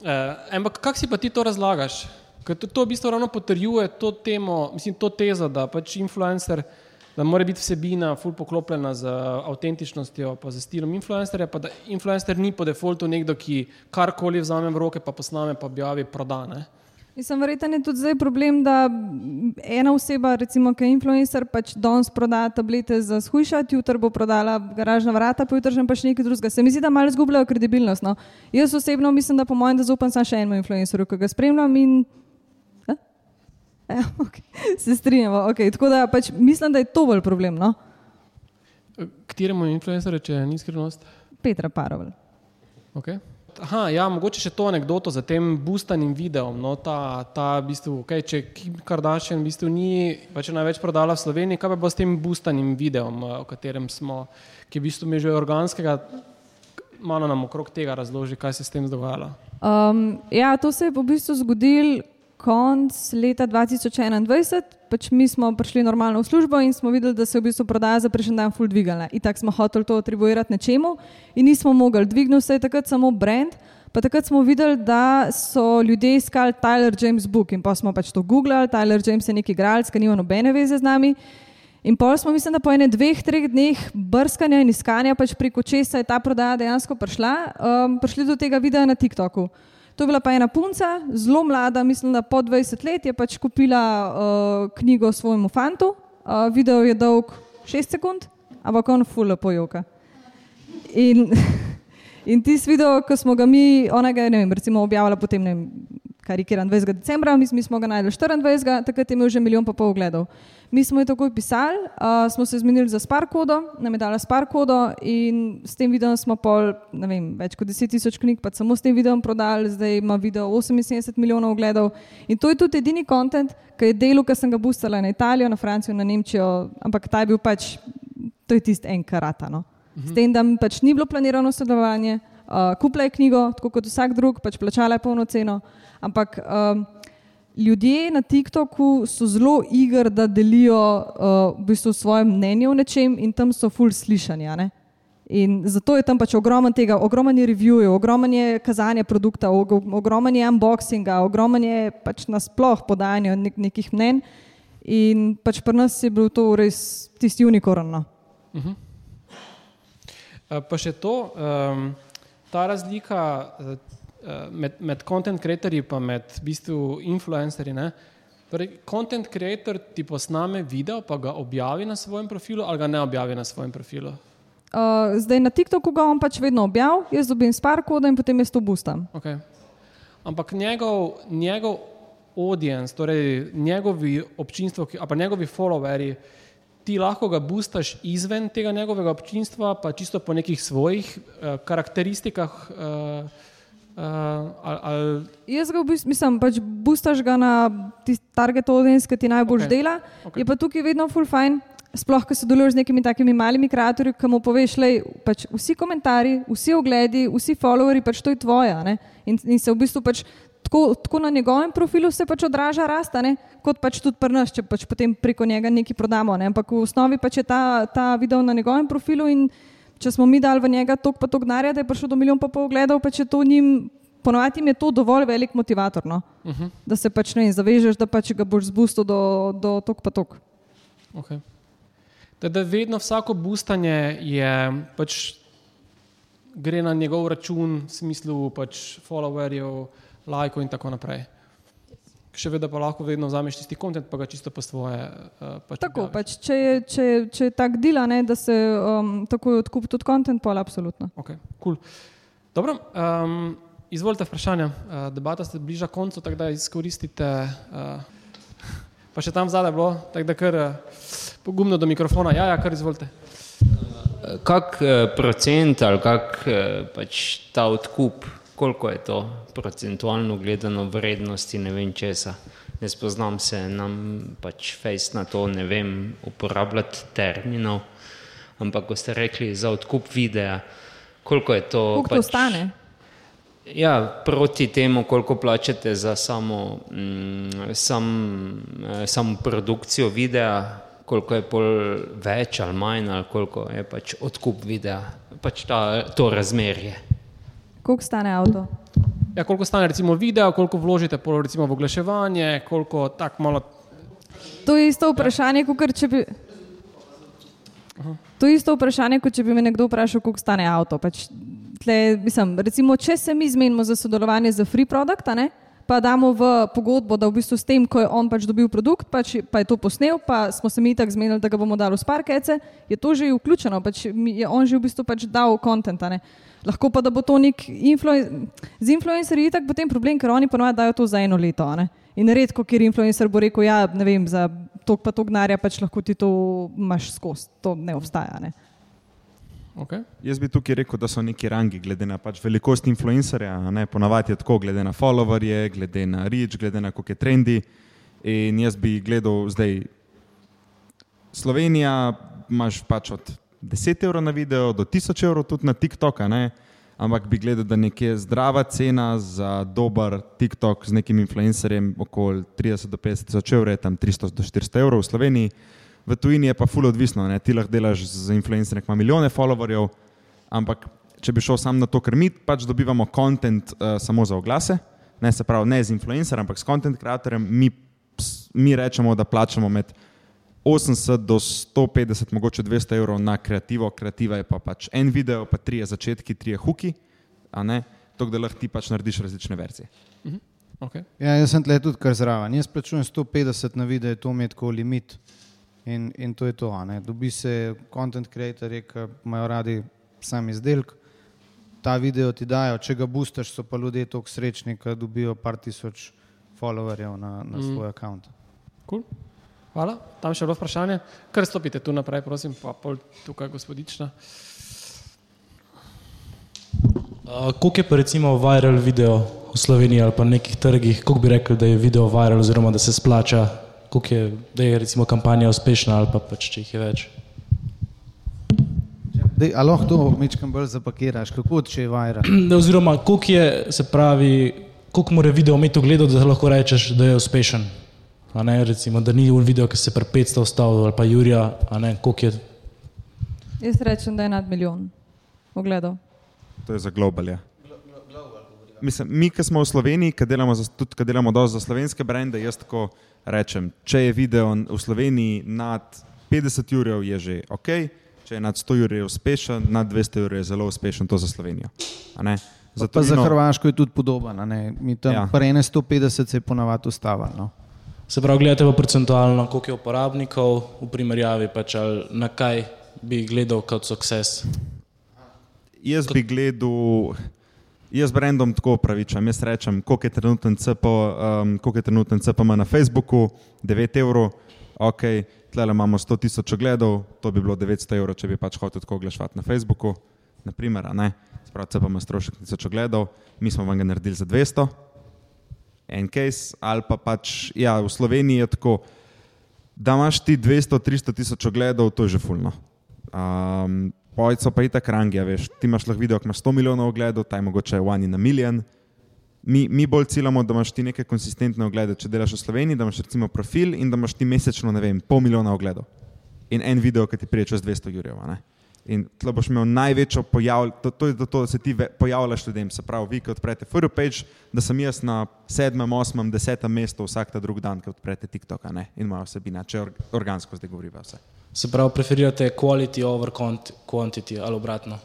Uh, ampak kako si pa ti to razlagaš? Ker to, to v bistvu ravno potrjuje to temo, mislim, to tezo, da pač influencer, da mora biti vsebina ful poklopljena z avtentičnostjo, pa z stilom influencerja, pa da influencer ni po defaultu nekdo, ki karkoli vzame v roke, pa posname, pa objavi, prodane. Mislim, verjetno je tudi zdaj problem, da ena oseba, recimo, ki je influencer, pač danes proda tablete za shujšati, jutri bo prodala garažna vrata, pa jutri pač nekaj drugega. Se mi zdi, da malo izgubljajo kredibilnost. No. Jaz osebno mislim, da po mojem, da zaupam samo še enemu influencerju, ki ga spremljam in. Ja, okay. Se strinjamo. Okay. Tako da pač mislim, da je to bolj problem. No? Kateremu influencerju, če ni skrivnost? Petra Parovel. Okay. Aha, ja, mogoče še to anegdoto za tem boostanim videom. No, ta, ta v bistvu, okay, če Kim Kardashian v bistvu ni pač največ prodala v Sloveniji, kaj pa bo s tem boostanim videom, eh, o katerem smo, ki je v bistvu mi že organskega, malo nam okrog tega razloži, kaj se je s tem dogajalo. Um, ja, to se je v bistvu zgodilo konc leta 2021. Pač mi smo prišli normalno v službo in smo videli, da se je v bistvu prodaja za prejšnji dan full dvigala. In tako smo hoteli to atribuirati nečemu in nismo mogli. Dvignil se je takrat samo brand. Pa takrat smo videli, da so ljudje iskali Tyler James Book in pa smo pač to googlali. Tyler James je neki igralec, ki nima nobene veze z nami. In pol smo, mislim, da po enem, dveh, treh dneh brskanja in iskanja, pač preko česa je ta prodaja dejansko prišla, um, prišli do tega videa na TikToku. To je bila pa ena punca, zelo mlada, mislim, da po 20 let je pač kupila uh, knjigo svojemu fantu. Uh, video je dolg 6 sekund, ampak on fula pojoka. In, in tisti video, ko smo ga mi, ona ga je, ne vem, recimo objavila potem, ne vem, karikiran 20. decembra, mi, mi smo ga najdeli 24. takrat je imel že milijon pa pol ogledov. Mi smo jo takoj pisali, uh, smo se zmenili za Sparkodo, nam je dala Sparkodo in s tem videom smo pol, ne vem, več kot 10 tisoč knjig, pa samo s tem videom prodali, zdaj ima video 78 milijonov ogledov. In to je tudi edini kontent, ki je delo, ki sem ga boostala na Italijo, na Francijo, na Nemčijo, ampak ta je bil pač, to je tisti en karata. No? S tem, da pač ni bilo planirano sodelovanje, uh, kupila je knjigo, tako kot vsak drug, pač plačala je polno ceno, ampak. Um, ljudje na TikToku so zelo igri, da delijo uh, v bistvu svoje mnenje o nečem in tam so full slišanja. Ne? In zato je tam pač ogromno tega, ogromno je reviewjev, ogromno je kazanja produkta, ogromno je unboxinga, ogromno je pač nasploh podajanja nek, nekih mnen. In pač pri nas je bil to res tisti unikorn. No. Uh -huh. Pa še to, um, ta razlika, Eh, med, med content creatorji in med v bistvu influencerji. Ne? Torej, content creator ti posname video, pa ga objavi na svojem profilu, ali ga ne objavi na svojem profilu. Uh, zdaj na TikToku ga on pač vedno objavlja, jaz dobim sparkodo in potem jaz to boostam. Okay. Ampak njegov, njegov audience, torej njegovi občinstvo, ali njegovi followerji, ti lahko ga boostaš izven tega njegovega občinstva, pa čisto po nekih svojih uh, karakteristikah. Uh, Uh, ali, ali... Jaz ga v bistvu mislim, pač boostaš ga na target audience, ki ti najbolj okay. dela. Okay. Je pa tukaj vedno full fine, sploh, ko sodeluješ z nekimi takimi malimi kreatorji, ki mu poveš, da pač vsi komentarji, vsi ogledi, vsi followeri, pač to je tvoja. In, in se v bistvu pač tako, tako na njegovem profilu se pač odraža rasta, ne? kot pač tudi pri nas, če pač potem preko njega nekaj prodamo. Ne? Ampak v osnovi pač je ta, ta video na njegovem profilu in če smo mi dali v njega tok pa tok denarja, da je prišel do milijon pa pol ogledov, pa če to njim, ponovadi je to dovolj velik motivator, no? uh mhm. -huh. da se pač ne zavežeš, da pač ga boš zbustil do, do tok pa tok. Okay. Da, da vedno vsako boostanje je pač gre na njegov račun, v smislu pač followerjev, lajkov in tako naprej še vedno pa lahko vedno vzameš tisti kontent, pa ga čisto po svoje. Uh, pač tako, pač, če, je, če, če je tak dela, ne, da se um, tako odkupi tudi kontent, pa je absolutno. Okay, cool. Dobro, um, izvolite vprašanja. Uh, debata se bliža koncu, tako da izkoristite. Uh, pa še tam zadaj bilo, tako da kar uh, pogumno do mikrofona. Ja, ja, kar izvolite. Kak procent ali kak pač ta odkup koliko je to procentualno gledano vrednosti ne vem česa. Ne spoznam se, nam pač fejs na to ne vem uporabljati terminov, ampak ko ste rekli za odkup videa, koliko je to? Koliko pač, to stane? Ja, proti temu, koliko plačate za samo, mm, sam, eh, samo produkcijo videa, koliko je pol več ali manj, ali koliko je pač odkup videa, pač ta, to razmerje. Koliko stane avto? Ja, koliko stane recimo video, koliko vložite recimo, v oglaševanje, koliko tako malo. To je isto vprašanje, kot če bi. To je isto vprašanje, kot če bi me nekdo vprašal, koliko stane avto. Pač, tle, mislim, recimo, če se mi zmenimo za sodelovanje z Free Product, ne, pa damo v pogodbo, da v bistvu s tem, ko je on pač dobil produkt, pač, pa je to posnel, pa smo se mi tako zmenili, da ga bomo dali v Sparkece, je to že vključeno, pač, je on že v bistvu pač dal kontent. Lahko pa da bo to nek influencer. Z influencerji je tako potem problem, ker oni ponovadi dajo to za eno leto. Ne? In redko, kjer influencer bo rekel, ja, ne vem, za tok pa tok denarja pač lahko ti to imaš skozi. To ne obstaja. Ne? Okay. Jaz bi tukaj rekel, da so neki rangi, glede na pač velikost influencerja. a ne, Ponavadi je tako, glede na followerje, glede na reach, glede na koliko je trendi. In jaz bi gledal zdaj, Slovenija, imaš pač od 10 evrov na video do 1000 evrov tudi na TikTok, ampak bi gledal, da nekje zdrava cena za dober TikTok z nekim influencerjem okoli 30 do 50 tisoč evrov, tam 300 do 400 evrov v Sloveniji. V tujini je pa ful odvisno, ne? ti lahko delaš z influencerjem, ki ima milijone followerjev, ampak če bi šel sam na to, ker mi pač dobivamo kontent uh, samo za oglase, ne se pravi ne z influencerjem, ampak s content creatorjem, mi, mi rečemo, da plačamo med 80 do 150, mogoče 200 evrov na kreativo, kreativa je pa pač en video, pa trije začetki, trije huki, a ne, to, da lahko ti pač narediš različne verzije. Okay. Ja, jaz sem tle tudi kar zraven. Jaz plačujem 150 na video, to mi je tako limit. In, in to je to. a ne. Dobi se content creatorji, ki imajo radi sam izdelek. Ta video ti dajo, če ga boostaš, so pa ljudje tako srečni, da dobijo par tisoč followerjev na, na svoj mm. račun. Cool. Hvala. Tam še eno vprašanje. Kar stopite tu naprej, prosim, pa pol tukaj gospodična. Uh, koliko je pa recimo viral video v Sloveniji ali pa na nekih trgih, koliko bi rekel, da je video viral oziroma da se splača, koliko je, da je recimo kampanja uspešna ali pa pač če jih je več. Dej, a lahko to mečkam bolj zapakiraš, kako če je viral? Oziroma, koliko je, se pravi, koliko mora video imeti ogledov, da lahko rečeš, da je uspešen. A ne, recimo, da ni un video, ki se pri 500 ustavil ali pa Jurija, a ne, koliko je. Jaz rečem, da je nad milijon ogledov. To je za global. Ja. Mislim, mi, ki smo v Sloveniji, ki delamo, za, tudi ki delamo za slovenske brende, jaz tako rečem, če je video v Sloveniji nad 50 jurjev, je že ok, če je nad 100 jurjev uspešen, nad 200 jurjev je zelo uspešen, to za Slovenijo. a ne. Za, Zato pa za vino- Hrvaško je tudi podoben. a ne. Mi tam Ja. ja. pre 150 se je ponavadi ustavljalo. No. Se pravi, gledate pa procentualno, koliko je uporabnikov v primerjavi, pač ali na kaj bi gledal kot success. Jaz bi gledal, jaz brendom tako upravičam. Jaz rečem, koliko je trenuten CP, um, koliko je trenuten CPM na Facebooku, 9 evrov, ok, tle imamo 100 tisoč ogledov, to bi bilo 900 evrov, če bi pač hotel tako oglaševati na Facebooku, naprimer, ne, sprav CPM strošek tisoč ogledov, mi smo vam ga naredili za 200, en case, ali pa pač, ja, v Sloveniji je tako, da imaš ti 200-300 tisoč ogledov, to je že fulno. Um, Pojco pa je tako rangija, veš, ti imaš lahko video, ki imaš 100 milijonov ogledov, taj mogoče je one in a million. Mi, mi bolj ciljamo, da imaš ti neke konsistentne oglede. Če delaš v Sloveniji, da imaš recimo profil in da imaš ti mesečno, ne vem, pol milijona ogledov. In en video, ki ti prije čez 200 jurjev. In tle boš imel največjo pojavljanje, to, to je to, to, da se ti pojavljaš ljudem. Se pravi, vi, ki odprete Furu page, da sem jaz na sedmem, osmem, desetem mestu vsak ta drug dan, ki odprete TikTok ne? in moja vsebina, če or, organsko zdaj govoriva vse. Se pravi, preferirate quality over quant- quantity ali obratno.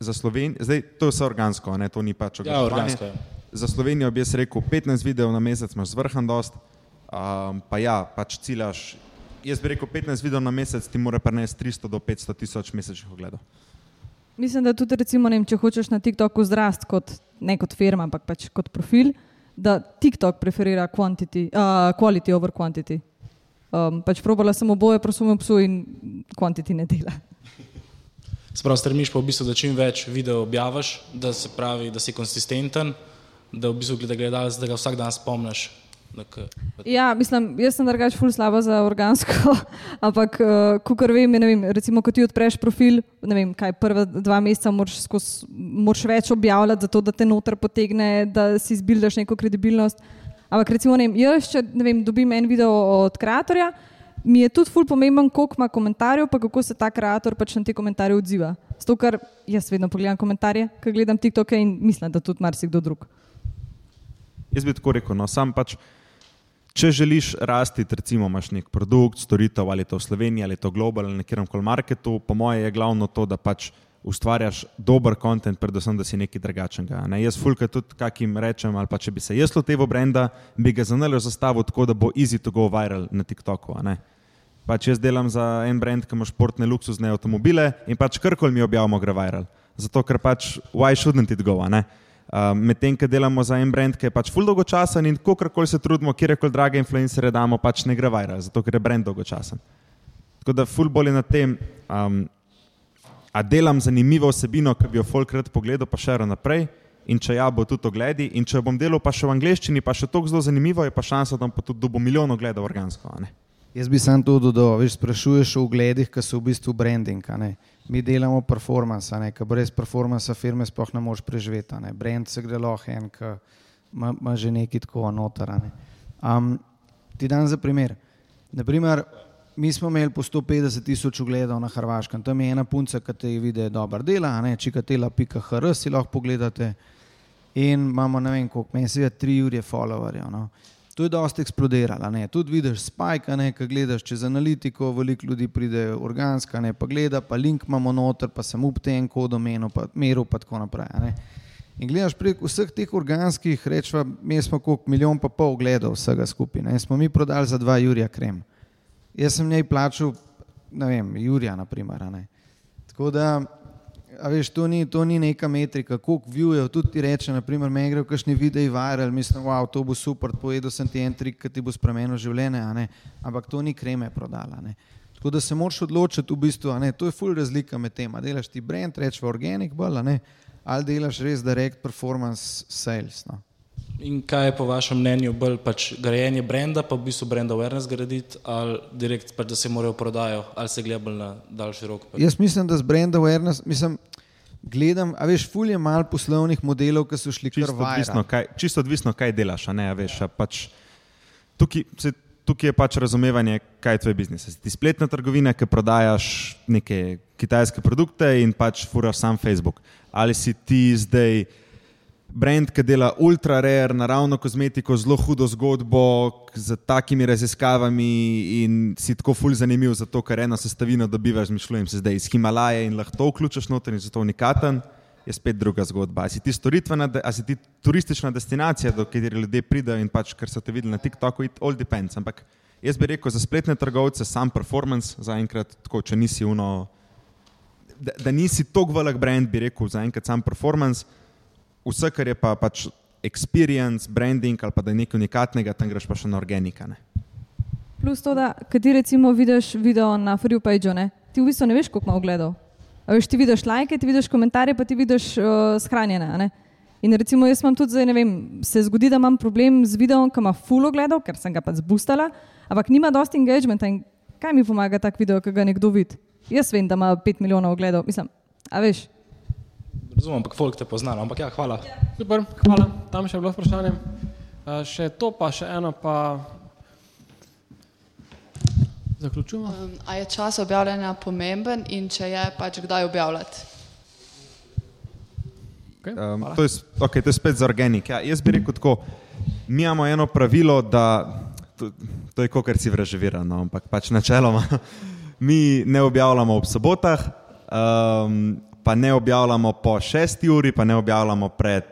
Za Slovenijo, zdaj to je vse organsko, ne? to ni pač Ja, organsko je. Za Slovenijo bi jaz rekel 15 videov na mesec, imaš zvrhan dost, um, pa ja, pač ciljaš. Jaz bi rekel 15 videov na mesec, ti mora prenesti 300 do 500 tisoč mesečnih ogledov. Mislim, da tudi, recimo, ne vem, če hočeš na TikToku zrast kot ne kot firma, ampak pač kot profil, da TikTok preferira quantity, uh, quality over quantity. Um, pač probala sem oboje, prosim, psu in quantity ne dela. Se pravi, stremiš pa v bistvu, da čim več video objaviš, da se pravi, da si konsistenten, da v bistvu gleda gledalec, da ga vsak dan spomniš. Da k- Ja, mislim, jaz sem drugač ful slaba za organsko, ampak uh, kar vem, je, ne vem, recimo, ko ti odpreš profil, ne vem, kaj prva dva meseca moraš, skozi, moraš več objavljati, zato da te noter potegne, da si zbildaš neko kredibilnost. Ampak recimo, ne vem, jaz, če ne vem, dobim en video od kreatorja, mi je tudi ful pomemben, koliko ima komentarjev, pa kako se ta kreator pač na te komentarje odziva. Zato, ker jaz vedno pogledam komentarje, ko gledam TikToke in mislim, da tudi marsikdo drug. Jaz bi tako rekel, no, sam pač, če želiš rasti, recimo imaš nek produkt, storitev ali to v Sloveniji ali to global ali na kjerem koli marketu, po moje je glavno to, da pač ustvarjaš dober kontent, predvsem, da si nekaj drugačnega. Ne? Jaz fulka tudi kakim rečem, ali pa če bi se jaz loteval brenda, bi ga za nalož zastavil tako, da bo easy to go viral na TikToku. Pač jaz delam za en brand, ki ima športne luksuzne avtomobile in pač karkoli mi objavimo, gre viral. Zato, ker pač why shouldn't it go, ne? Uh, Medtem, ko delamo za en brand, ki je pač full dolgočasen in kakorkoli se trudimo, kjerkoli drage influencere damo, pač ne gre viral, zato ker je brand dolgočasen. Tako da full bolj je na tem, um, A delam zanimivo vsebino, ki bi jo folk rad pogledal, pa še naprej. In če ja, bo tudi ogledi. In če bom delal pa še v angleščini, pa še tako zelo zanimivo, je pa šansa, da bom pa tudi dobil milijon ogledov organsko. ne. Jaz bi sam to dodal, veš, sprašuješ o ugledih, ki so v bistvu branding. Mi delamo performance, ker brez performansa firme sploh ne moreš preživeti. ne. Brand se gre lahko en, ki ima, že nekaj tako noter. a ne. Um, ti dan za primer. Naprimer, mi smo imeli po 150 tisoč ogledov na Hrvaškem. Tam je ena punca, ki te vidi, da dobro dela, a ne, čikatela.hr si lahko pogledate. In imamo ne vem koliko, se je tri ure followerjev. No. To je dosti eksplodiralo. ne. Tudi vidiš spike, a ne, ki gledaš čez analitiko, veliko ljudi pride organska, ne, pa gleda, pa link imamo noter, pa sem up ten kodom menil, pa meril, pa tako naprej. ne. In gledaš prek vseh teh organskih, rečemo, mi smo koliko milijon pa pol gledal vsega skupaj. Ne. Smo mi prodali za dva Jurija krem. Jaz sem njej plačal, ne vem, Jurija, naprimer. ne. Tako da, a veš, to ni, to ni neka metrika, koliko viewjev, tudi ti reče, naprimer, meni gre v kakšni videi viral, mislim, wow, to bo super, povedal sem ti en trik, ki ti bo spremenil življenje, ampak to ni kreme prodala, ne. Tako da se moraš odločiti v bistvu, ne, to je full razlika med tem, a delaš ti brand, rečeš organic bolj, ali delaš res direct performance sales, no. In kaj je po vašem mnenju bolj pač grajenje brenda, pa v bistvu brand awareness graditi, ali direkt pač, da se morajo prodajo, ali se gleda bolj na daljši rok? Pač. Jaz mislim, da z brand awareness, mislim, gledam, a veš, ful je malo poslovnih modelov, ki so šli Čisto odvisno, kaj, čisto odvisno, kaj delaš. a Ne, a veš, a pač, tukaj, se, tukaj je pač razumevanje, kaj je tvoj biznis. Si Ti spletna trgovina, ki prodajaš neke kitajske produkte in pač furaš sam Facebook. Ali si ti zdaj brand, ki dela ultra rare, naravno kozmetiko, zelo hudo zgodbo, z takimi raziskavami in si tako ful zanimiv, zato ker eno sestavino dobivaš, mišljujem se zdaj iz Himalaje in lahko to vključiš noter in zato unikaten. Je spet druga zgodba. A si ti storitvena, a si ti turistična destinacija, do katere ljudje pridejo in pač, ker so te videli na TikToku, it all depends. Ampak jaz bi rekel za spletne trgovce, sam performance, zaenkrat, tako, če nisi uno, da, da nisi tako velik brand, bi rekel zaenkrat sam performance, vse, kar je pa pač experience, branding ali pa da je nekaj unikatnega, tam greš pa še na organika. Ne? Plus to, da ti recimo vidiš video na Free Pageu, ti v bistvu ne veš, koliko ima ogledov. A veš, ti vidiš lajke, ti vidiš komentarje, pa ti vidiš uh, shranjene. a ne. In recimo jaz imam tudi zdaj, ne vem, se zgodi, da imam problem z videom, ki ima full ogledov, ker sem ga pač zbustala, ampak nima dosti engagementa in kaj mi pomaga tak video, ki ga nekdo vidi. Jaz vem, da ima 5 milijonov ogledov, mislim, a veš. Razumem, ampak folk te pozna, no, ampak ja, hvala. Super, hvala. Tam še je bilo vprašanje. Uh, še to, pa še eno, pa zaključujemo. Um, a je čas objavljanja pomemben in če je, pač kdaj objavljati? Okay, Um, to, je, okay, to je spet za organik. Ja, jaz bi rekel tako, mi imamo eno pravilo, da to, to je kot si vraževirano, ampak pač načeloma mi ne objavljamo ob sobotah, um, pa ne objavljamo po šesti uri, pa ne objavljamo pred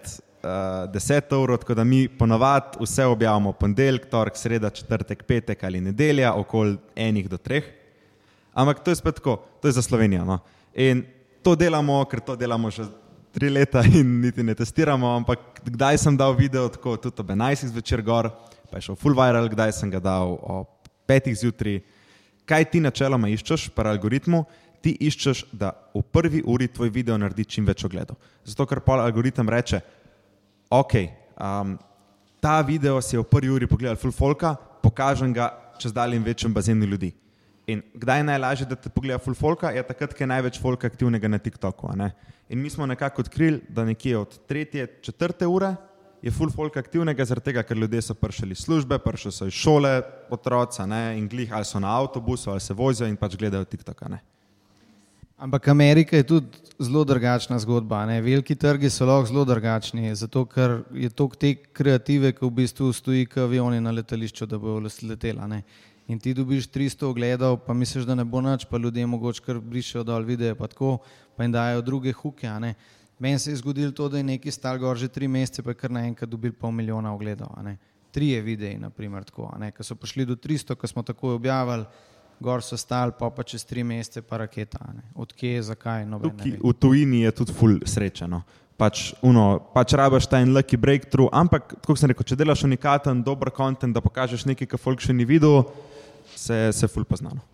uh, deseto uro, tako da mi ponovadi vse objavimo ponedeljek, torek, sreda, četrtek, petek ali nedelja, okoli enih do treh. Ampak to je spet tako, to je za Slovenijo. No? In to delamo, ker to delamo že tri leta in niti ne testiramo. Ampak kdaj sem dal video, tako tudi ob 11 zvečer gor, pa je šel full viral, kdaj sem ga dal ob 5 zjutraj. Kaj ti načeloma iščeš pri algoritmu? Ti iščeš, da v prvi uri tvoj video naredi čim več ogledov. Zato, ker pol algoritem reče, ok, um, ta video si je v prvi uri pogledal full folka, pokažem ga čez daljim večjem bazenu ljudi. In kdaj je najlažje, da te pogleda full folka, je takrat, ko je največ folka aktivnega na TikToku. In mi smo nekako odkrili, da nekje od tretje, četrte ure je full folk aktivnega, zaradi tega, ker ljudje so prišli iz službe, prišli so iz šole, otroci, in glih ali so na avtobusu ali se vozijo in pač gledajo TikTok. a ne. Ampak Amerika je tudi zelo drugačna zgodba. Ne? Veliki trgi so lahko zelo drugačni, zato ker je toliko te kreative, ki v bistvu stoji kot avioni na letališču, da bojo letela. Ne? In ti dobiš 300 ogledov, pa misliš, da ne bo nič, pa ljudje mogoče kar brišejo dol videe, pa tako, pa jim dajo druge huke. Meni se je zgodilo to, da je neki stal gor že tri mesece, pa je kar naenkrat dobil pol milijona ogledov. Trije videi, naprimer, tako, ki so prišli do 300, ko smo takoj objavili, gor so stali, pa pa čez tri mesece pa raketa. a Ne. Odkje, zakaj, Tukaj v tujini je tudi full srečeno. Pač, uno, pač rabaš ta en lucky breakthrough, ampak, kot sem rekel, če delaš unikaten, dober kontent, da pokažeš nekaj, kar folk še ni videl, se, se full poznano.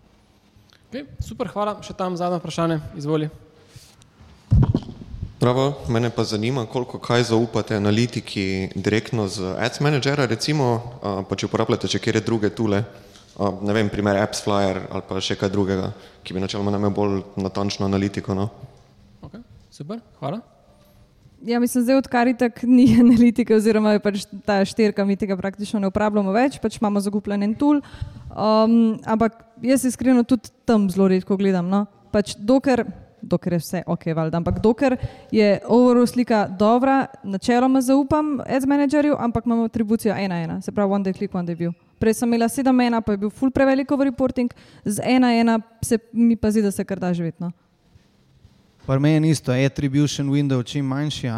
Okay, super, hvala. Še tam zadnje vprašanje, izvoli. Bravo, mene pa zanima, koliko kaj zaupate analitiki direktno z Ads Managera, recimo, pa če uporabljate še kjer druge tule, a, ne vem, primer Apps Flyer ali pa še kaj drugega, ki bi načeloma nam bolj natančno analitiko. No? Okay. Super, hvala. Ja, mislim, zdaj odkar itak ni analitike, oziroma je pač ta štirka, mi tega praktično ne uporabljamo več, pač imamo zagupljen en tool. Um, ampak jaz iskreno tudi tam zelo redko gledam. No? Pač dokler, dokler je vse ok, valjda, ampak dokler je overall slika dobra, načeloma zaupam ads managerju, ampak imamo atribucijo ena ena, se pravi one day click, one day view. Prej sem imela sedem ena, pa je bil full prevelik over reporting, z ena ena se mi pa zdi, da se kar da živeti. No? Pri meni je isto, attribution window čim manjši.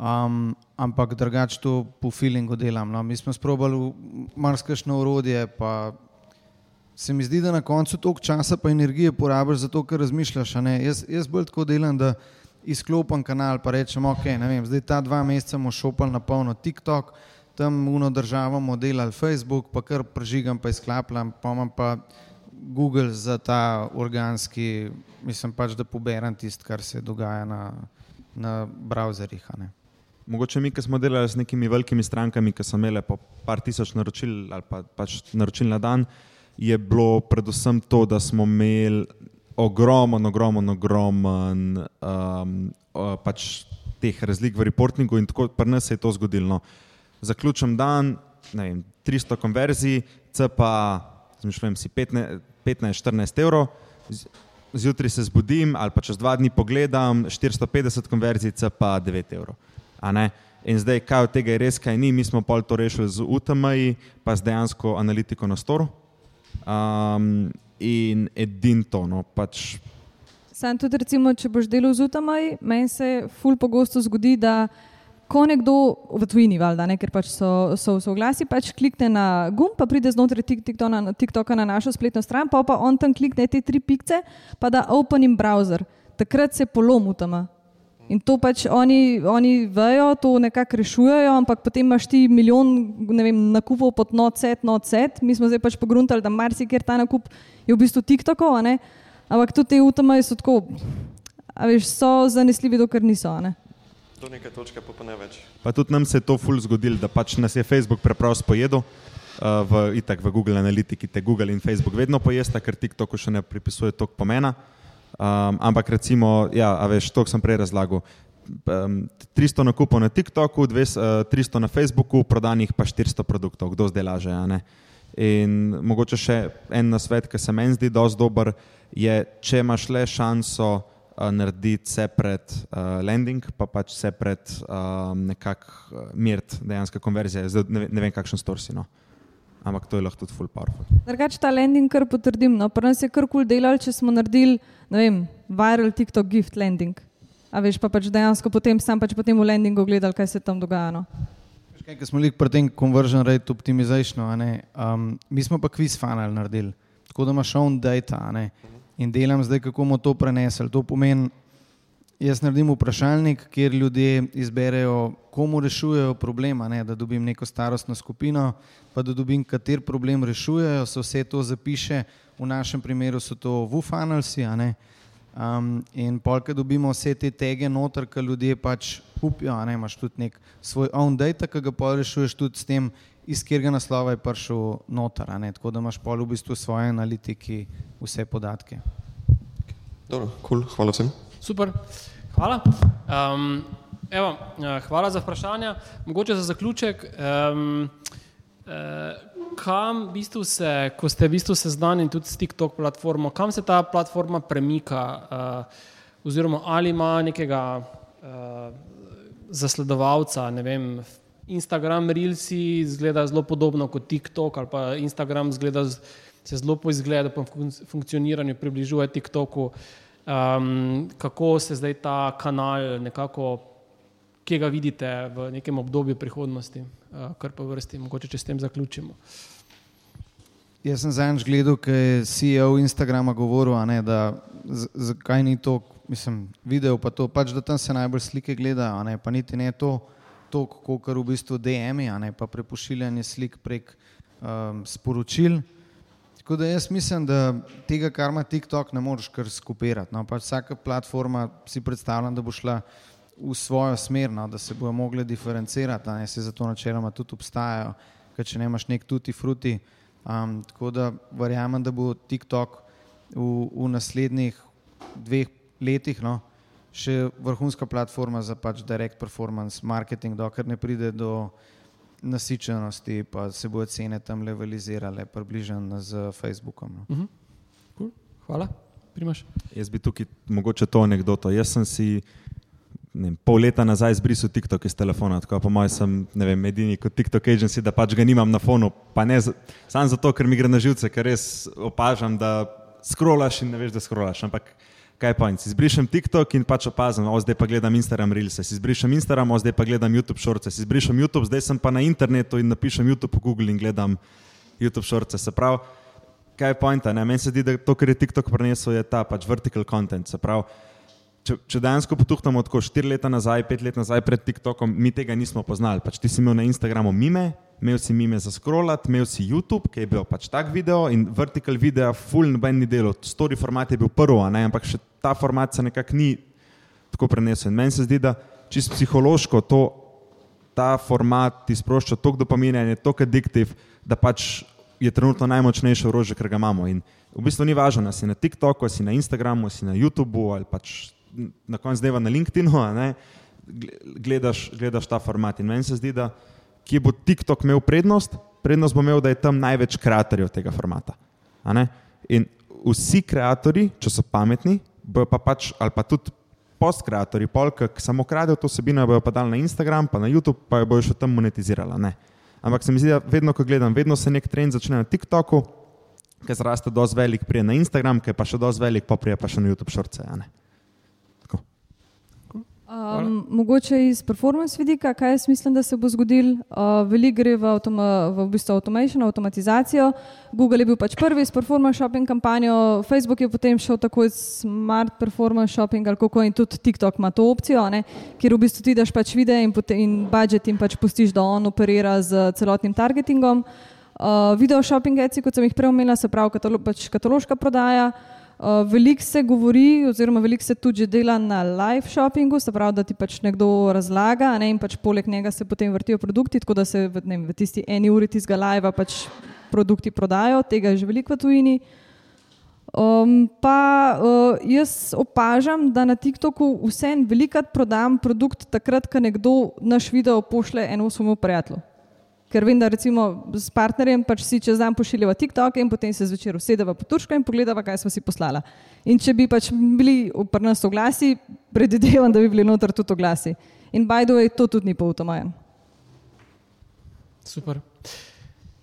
Um, ampak drugače to po feelingu delam. No. Mi smo sprobali marsikšno urodje, pa se mi zdi, da na koncu toliko časa pa energije porabiš za to, kar razmišljaš. Jaz, jaz bolj tako delam, da izklopim kanal, pa rečem, ok, vem, zdaj ta dva meseca bomo šopali na polno TikTok, tam uno državo bomo delali Facebook, pa kar prežigam, pa izklapljam, pa imam pa Google za ta organski, mislim pač, da poberem tisto, kar se dogaja na, na browserjih. Mogoče mi, ki smo delali z nekimi velikimi strankami, ki so imele po par tisoč naročil ali pa pač naročil na dan, je bilo predvsem to, da smo imeli ogromen, ogromen, ogromen um, pač teh razlik v reportingu in tako pri nas je to zgodilo. No. Zaključim dan, ne vem, 300 konverzij, C pa, zmišljujem si 15-14 evrov, zjutraj se zbudim ali pa čez dva dni pogledam 450 konverzij, C pa 9 evrov. In zdaj, kaj od tega je res, kaj ni, mi smo pol to rešili z UTM-ji, pa z dejansko analitiko na storu. Um, in edin to, no, pač Sam tudi, recimo, če boš delal z utamaj, meni se ful pogosto zgodi, da ko nekdo v tujini, valjda, ne, ker pač so, so v soglasi, pač klikne na gumb, pa pride znotraj Tik- TikToka na, TikToka na našo spletno stran, pa pa on tam klikne te tri pikce, pa da open in browser. Takrat se polom utama. In to pač oni, oni vejo, to nekako rešujejo, ampak potem imaš ti milijon vem, nakupov pod not set. Mi smo zdaj pač pogruntali, da marsikjer ta nakup je v bistvu TikTokov, ampak tudi te utamaje so tako, a veš, so zanesljivi, dokler niso. ne. Do neke točke pa, pa ne več. Pa tudi nam se je to ful zgodilo, da pač nas je Facebook preprosto pojedel. Uh, v, itak v Google Analytiki te Google in Facebook vedno pojesta, ker TikToku še ne pripisuje toliko pomena. Um, ampak recimo, ja, veš, to sem prej razlagal. Um, 300 nakupov na TikToku, 200, uh, 300 na Facebooku, prodanih pa 400 produktov, kdo zdaj laže. In mogoče še en nasvet, ki se meni zdi dosti dober, je, če imaš le šanso uh, narediti separate uh, landing, pa pač separate um, nekako uh, mirt dejansko konverzije. Zdaj ne, ne vem, kakšen storsi. No. Ampak to je lahko tudi full powerful. Drugače ta landing kar potrdim. No. Pri nas je kar kul cool delal, če smo naredili, ne vem, viral TikTok gift landing. A veš, pa pač dejansko potem sam pač potem v landingu gledal, kaj se tam dogaja. No. Veš Kaj, ko smo lik pri tem conversion rate optimization, a ne, um, mi smo pa quiz funnel naredili, tako da imaš own data a ne, in delam zdaj, kako bomo to prenesli. To pomeni, jaz naredim vprašalnik, kjer ljudje izberejo, komu rešujejo problema, ne, da dobim neko starostno skupino, pa da dobim, kater problem rešujejo, se vse to zapiše, v našem primeru so to ne. Um, in polk dobimo vse te tege noter, ki ljudje pač kupijo, a ne imaš tudi nek svoj own data, ki ga pol rešuješ tudi s tem, iz katerega naslova je prišel noter, a ne, tako da imaš pol v bistvu svoje analitiki vse podatke. Dobro, cool, hvala vsem. Super, hvala. Um, evo, eh, hvala za vprašanja. Mogoče za zaključek. Um, eh, kam v bistvu se, ko ste v bistvu seznanjeni tudi s TikTok platformo, kam se ta platforma premika, uh, oziroma ali ima nekega uh, zasledovalca, ne vem. Instagram Reelsi izgleda zelo podobno kot TikTok, ali pa Instagram zgleda, se zelo po izgledu, po fun- funkcioniranju približuje TikToku. Um, kako se zdaj ta kanal nekako, kje ga vidite v nekem obdobju prihodnosti, uh, kar pa vrsti, mogoče če s tem zaključimo. Jaz sem zadnjič gledal, kaj je CEO Instagrama govoril, ne, da zakaj ni to, mislim, video pa to, pač da tam se najbolj slike gledajo, ne, pa niti ne to, to kot v bistvu DM-i, a ne, pa prepošiljanje slik prek um, sporočil. Tako da jaz mislim, da tega, kar ima TikTok, ne moreš kar skupirati. No, pač vsaka platforma si predstavlja, da bo šla v svojo smer, no, da se bojo mogli diferencirati, ne se zato načeloma tudi obstajajo, ker če ne imaš nek tuti fruti. Um, tako da verjamem, da bo TikTok v, v naslednjih dveh letih no, še vrhunska platforma za pač direct performance marketing, dokler ne pride do nasičenosti, pa se bodo cene tam levelizirale, približene z Facebookom. No. Uh -huh. cool. Hvala, primaš. Jaz bi tukaj mogoče to anegdoto. Jaz sem si vem, pol leta nazaj zbrisal TikTok iz telefona, tako po mojem sem vem, edini kot TikTok agency, da pač ga nimam na fonu. Pa ne samo zato, ker mi gre na živce, ker res opažam, da skrolaš in ne veš, da skrolaš. Ampak kaj pa, si izbrišem TikTok in pač opazim, o zdaj pa gledam Instagram Reels, si izbrišem Instagram, o zdaj pa gledam YouTube Shorts, si izbrišem YouTube, zdaj sem pa na internetu in napišem YouTube v Google in gledam YouTube Shorts. Se pravi, kaj je pointa? Meni se zdi, da to, kar je TikTok prinesel, je ta pač vertical content. Se pravi, če, če dejansko potuhnemo tako štiri leta nazaj, pet let nazaj pred TikTokom, mi tega nismo poznali. Pač ti si imel na Instagramu mime, imel si mime za scrollat, imel si YouTube, ki je bil pač tak video in vertical video, full noben ni delo. Story format je bil prvo, ampak še ta format se nekako ni tako prenesel. Meni se zdi, da čisto psihološko to, ta format ti sprošča toliko dopamina in je toliko addiktiv, da pač je trenutno najmočnejše orožje, kar ga imamo. In v bistvu ni važno, da si na TikToku, si na Instagramu, si na YouTubu ali pač na koncu dneva na LinkedInu, gledaš, gledaš ta format. In meni se zdi, da kje bo TikTok imel prednost, prednost bo imel, da je tam največ kreatorjev tega formata. In vsi kreatori, če so pametni, bojo pa pač, ali pa tudi post-kreatori, polk, ki samo kradejo to sebino, bojo pa dali na Instagram, pa na YouTube, pa jo bojo še tam monetizirali. Ne? Ampak se mi zdi, da vedno, ko gledam, vedno se nek trend začne na TikToku, ki zraste dosti velik, prije na Instagram, ki pa še dosti velik, pa prije pa še na YouTube šorce. Um, mogoče iz performance vidika, kaj jaz mislim, da se bo zgodil. Uh, Veliko gre v, avtoma, v, bistvu automation, avtomatizacijo. Google je bil pač prvi s performance shopping kampanjo, Facebook je potem šel tako iz smart performance shopping ali kako in tudi TikTok ima to opcijo, ne, kjer v bistvu ti daš pač videe in, in budget in pač pustiš, da on operira z celotnim targetingom. Uh, video shopping ads, kot sem jih prej omenila, se pravi katalo, pač kataloška prodaja. Uh, veliko se govori, oziroma veliko se tudi dela na live shoppingu, se pravi, da ti pač nekdo razlaga, ne, in pač poleg njega se potem vrtijo produkti, tako da se v, ne, v tisti eni uri tistega live pač produkti prodajo, tega je že veliko v tujini. Um, pa uh, jaz opažam, da na TikToku vsem velikrat prodam produkt takrat, ko nekdo naš video pošle enemu svojemu prijatelju. Ker vem, da recimo s partnerjem pač si čez dan pošiljava TikTok in potem se zvečer usedeva po turško in pogledava, kaj smo si poslala. In če bi pač bili pri nas oglasi, predvidevam, da bi bili noter tudi oglasi. In the way, to tudi ni poutomajen. Super.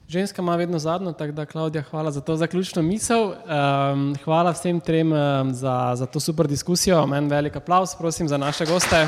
Ženska ima vedno zadnjo, tako da, Klaudija, hvala za to zaključno misel. Um, hvala vsem trem um, za, za to super diskusijo. Meni velik aplaus, prosim, za naše goste.